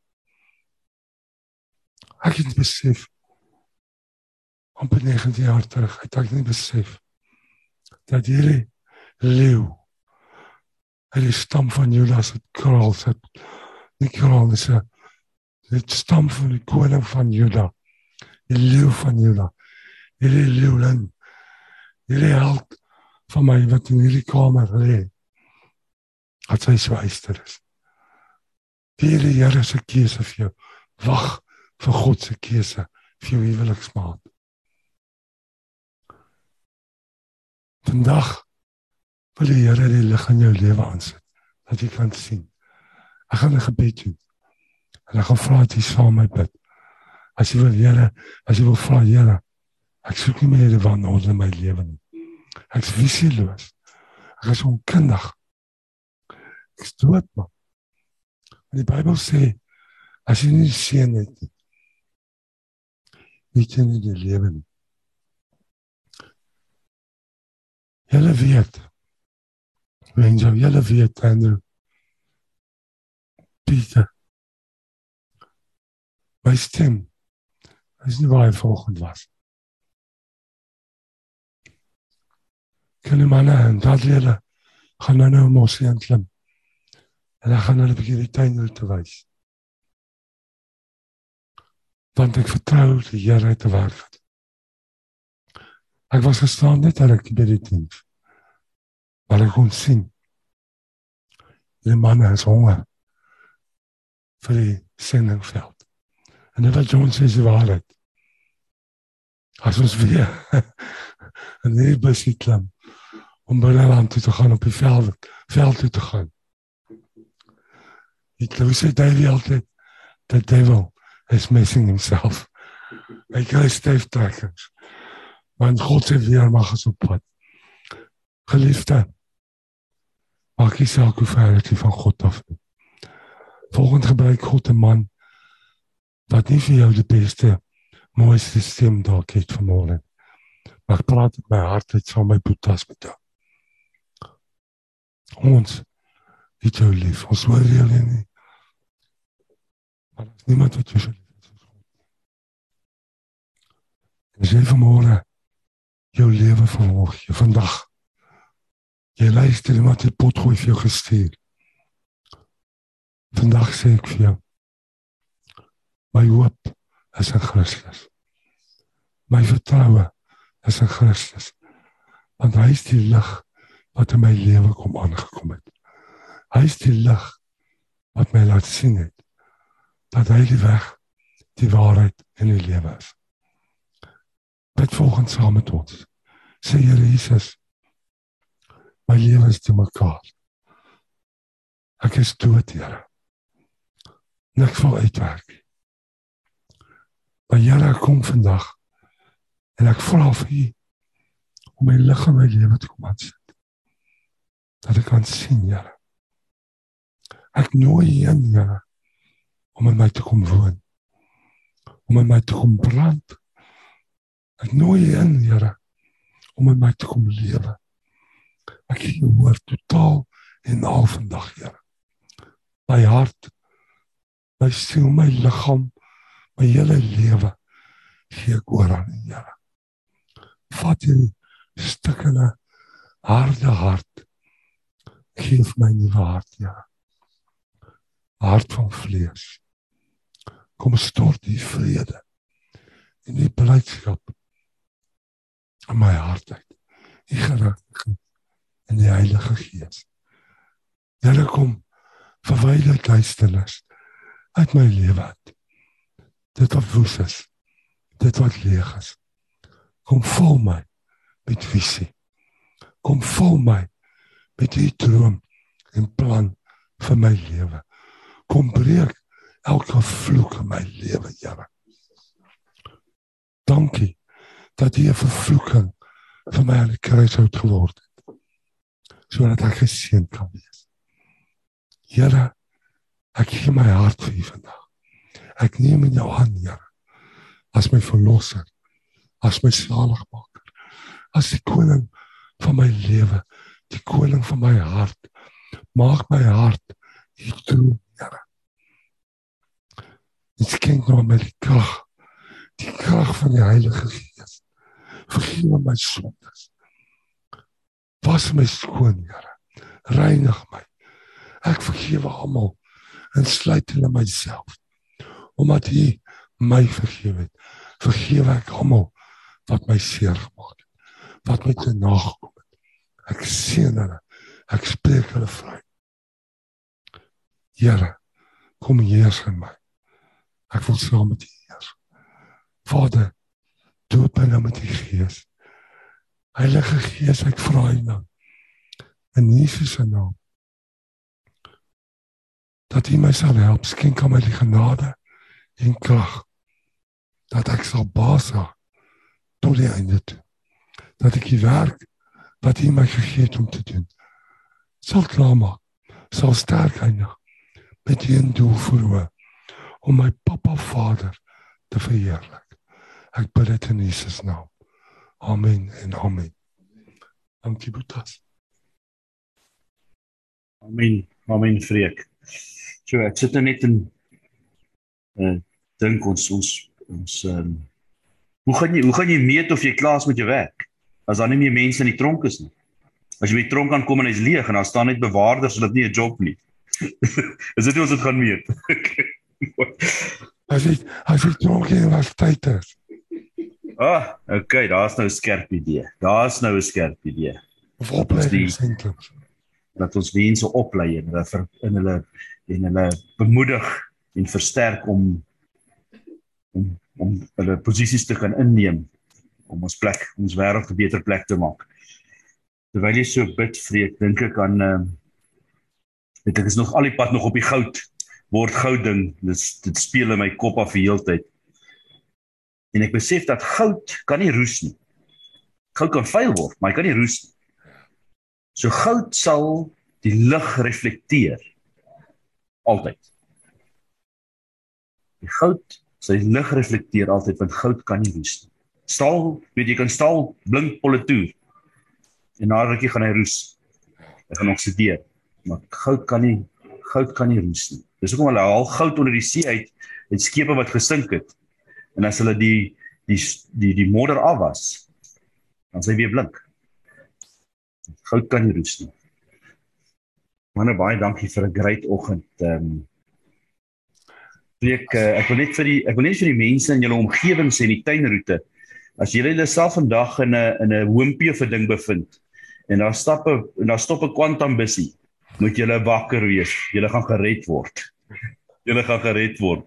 Ek het besef amper 19 jaar terug, het ek nie besef dat hierdie leeu uit die stam van Judas het kraal sit. Nie kraal is 'n dit stam van die koning van Juda. Die leeu van Juda. Hierdie leeuling. Hierdie held van my wat in hierdie kamer lê. Wat so eister is. Die Here se keuse vir jou. Wag vir God se keuse vir jou huweliksmaat. Vandag wil die Here die lig in jou lewe aansit dat jy kan sien. Ek gaan 'n gebed doen. En ek gaan vra dat jy saam met my bid. As jy wil Here, as jy wil vra Here, ek soek nie meer die wanorde in my lewe nie. Ek is visieloos. Ek is onkundig. Ek is dood man. En die Bybel sê as jy nie seën het nie, nie jy nie die lewe nie. Julle weet. Jou julle weet Andrew. Pieter. My stem is nie hy volgend was. Kan manne en dat julle gaan nou nou mos hier klim. Dan gaan hulle begin die tuin te wys. Want ek vertrou die Here te werk. Ek was gestaan net dat ek by die diens. Maar ek kon sien. Die man is honger. vir die sendingveld. En dit wat John sê is waarheid. As ons weer en nie besit klim om by die land toe te gaan op die veld, veld toe te gaan. Ek glo sê David altyd that devil is missing himself. Hy kry styf trekkings. Want God se weer mag ons op pad. Geliefde. Maak jy saak hoe ver jy van God af is. Volgens gebruik God 'n man wat nie vir jou die beste mooiste stem dalk het vanmôre. Maar praat met my hart uit met my boetas met jou. Ons het jou lief. Ons hoor jou nie. As niemand wat jou lief het soos God. Dis jy vanmôre jou lewe verhoog jy vandag. Jy luister iemand het potgooi vir jou gestuur. Vandag sê ek vir jou. My hoop is in Christus. My vertroue is in Christus. Want hy is die lig wat in my lewe kom aangekom het. Hy is die lig wat my laat sien het dat hy die weg, die waarheid en die lewe is. Bid volgens saam met ons. Sê Here Jesus, my lewe is te mekaar. Ek is dood, Here niks wil uitwerk. Maar Here kom vandag en ek vra vir U om my lig in my lewe te kom aansit. Dat ek kan sien, Here. Ek nooi U in, Here, om in my te kom woon. Om in my te kom brand. Ek nooi U in, Here, om in my te kom lewe. Ek hoor totaal en al vandag, Here. My hart my siel, my liggaam, my hele lewe gee ek oor aan U, Here. Vat hierdie stukkende harde hart. Geef my 'n nuwe hart, Here. Hart van vlees. Kom stort die vrede en die blydskap in my hart uit. U geregtigheid en die Heilige Gees. Here kom verwyder duisternis uit my lewe uit. Dit wat woes is. Dit wat leeg is. Kom vul my met visie. Kom vul my met u droom en plan vir my lewe. Kom breek elke vloek in my lewe, Here. Dankie dat U 'n vervloeking vir my aan die kruis hout geword het. Sodat ek geseën kan wees. Here, ek gee my hart vir U vandag. Ek neem in jou hand, Here, as my verlosser, as my saligmaker, as die koning van my lewe, die koning van my hart. Maak my hart U troon, Ek skenk nou my krag, die krag van die Heilige Gees. Vergewe my sondes. Was my skoon, Here. Reinig my. Ek vergewe almal en sluit hulle myself. Omdat U my vergewe het, vergewe ek almal wat my seer gemaak het, wat my te nagekom het. Ek seën hulle. Ek spreek hulle vry. Here, kom heers in my. Ek wil saam met U heers. Vader, doop my nou met U Gees. Heilige Gees, ek vra U nou in Jesus se naam dat U my sal help, skenk aan my die genade en krag dat ek sal basa tot die einde toe. Dat ek die werk wat U my gegee het om te doen sal klaarmaak, sal sterk eindig met een doel voor om my pappa Vader te verheerlik. Ek bid dit in Jesus naam. Amen en amen. Dankie Boetas. Amen. Amen vreek. So ek sit nou net in uh dink ons ons ons um, hoe gaan jy hoe gaan jy meet of jy klaar is met jou werk as daar nie meer mense in die tronk is nie. As jy by die tronk aankom en hy's leeg en daar staan net bewaarders, so dit nie 'n job nie. is dit hoe ons dit gaan meet? As jy as jy tronk in was tyd is. Ah, okay, daar's nou 'n skerp idee. Daar's nou 'n skerp idee. Of opleidingssentrums. Dat ons mense oplei en hulle ver, in hulle en hulle bemoedig en versterk om om om hulle posisies te kan inneem om ons plek, ons wêreld 'n beter plek te maak. Terwyl jy so bid, vreek, dink ek aan ehm uh, dit ek is nog al die pad nog op die goud word goud ding. Dit dit speel in my kop af die hele tyd. En ek besef dat goud kan nie roes nie. Goud kan vuil word, maar hy kan nie roes nie. So goud sal die lig reflekteer altyd. Die goud sal die lig reflekteer altyd want goud kan nie roes nie. Staal, weet jy kan staal blink politoer. En na rukkie gaan hy roes. Hy gaan oksideer. Maar goud kan nie goud kan nie roes nie. Dis hoekom hulle haal goud onder die see uit uit skepe wat gesink het. En as hulle die die die die modder afwas, dan sê weer blink. Goud kan nie roes nie. Manne baie dankie vir 'n great oggend. Ehm um, ek ek wil net vir die ek wil net vir die mense in julle omgewing sê in die tuinroete. As julle jouself vandag in 'n in 'n hoompie 'n ding bevind en daar stap 'n en daar stop 'n kwantum bussie moet julle wakker wees. Julle gaan gered word. Julle gaan gered word.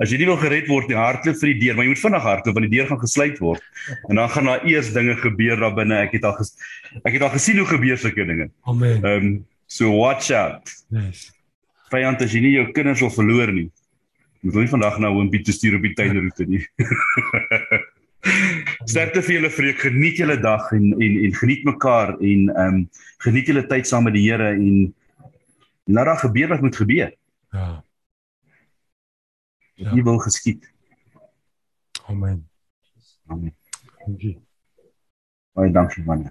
As jy nie wil gered word nie, hardloop vir die deur, maar jy moet vinnig hardloop want die deur gaan gesluit word. En dan gaan daar eers dinge gebeur daar binne. Ek het al ges, ek het al gesien hoe gebeur sulke dinge. Amen. Ehm um, so watch out. Yes. Vyand as jy nie jou kinders wil verloor nie. Moet hulle vandag nou 'n bietjie stuur op die tuinroete nie. Sterkte vir julle vreek, geniet julle dag en en en geniet mekaar en ehm um, geniet julle tyd saam met die Here en laat daar gebeur wat moet gebeur. Ja. Ja. Jy wil geskied. Amen. Amen. Dankie. Baie dankie man.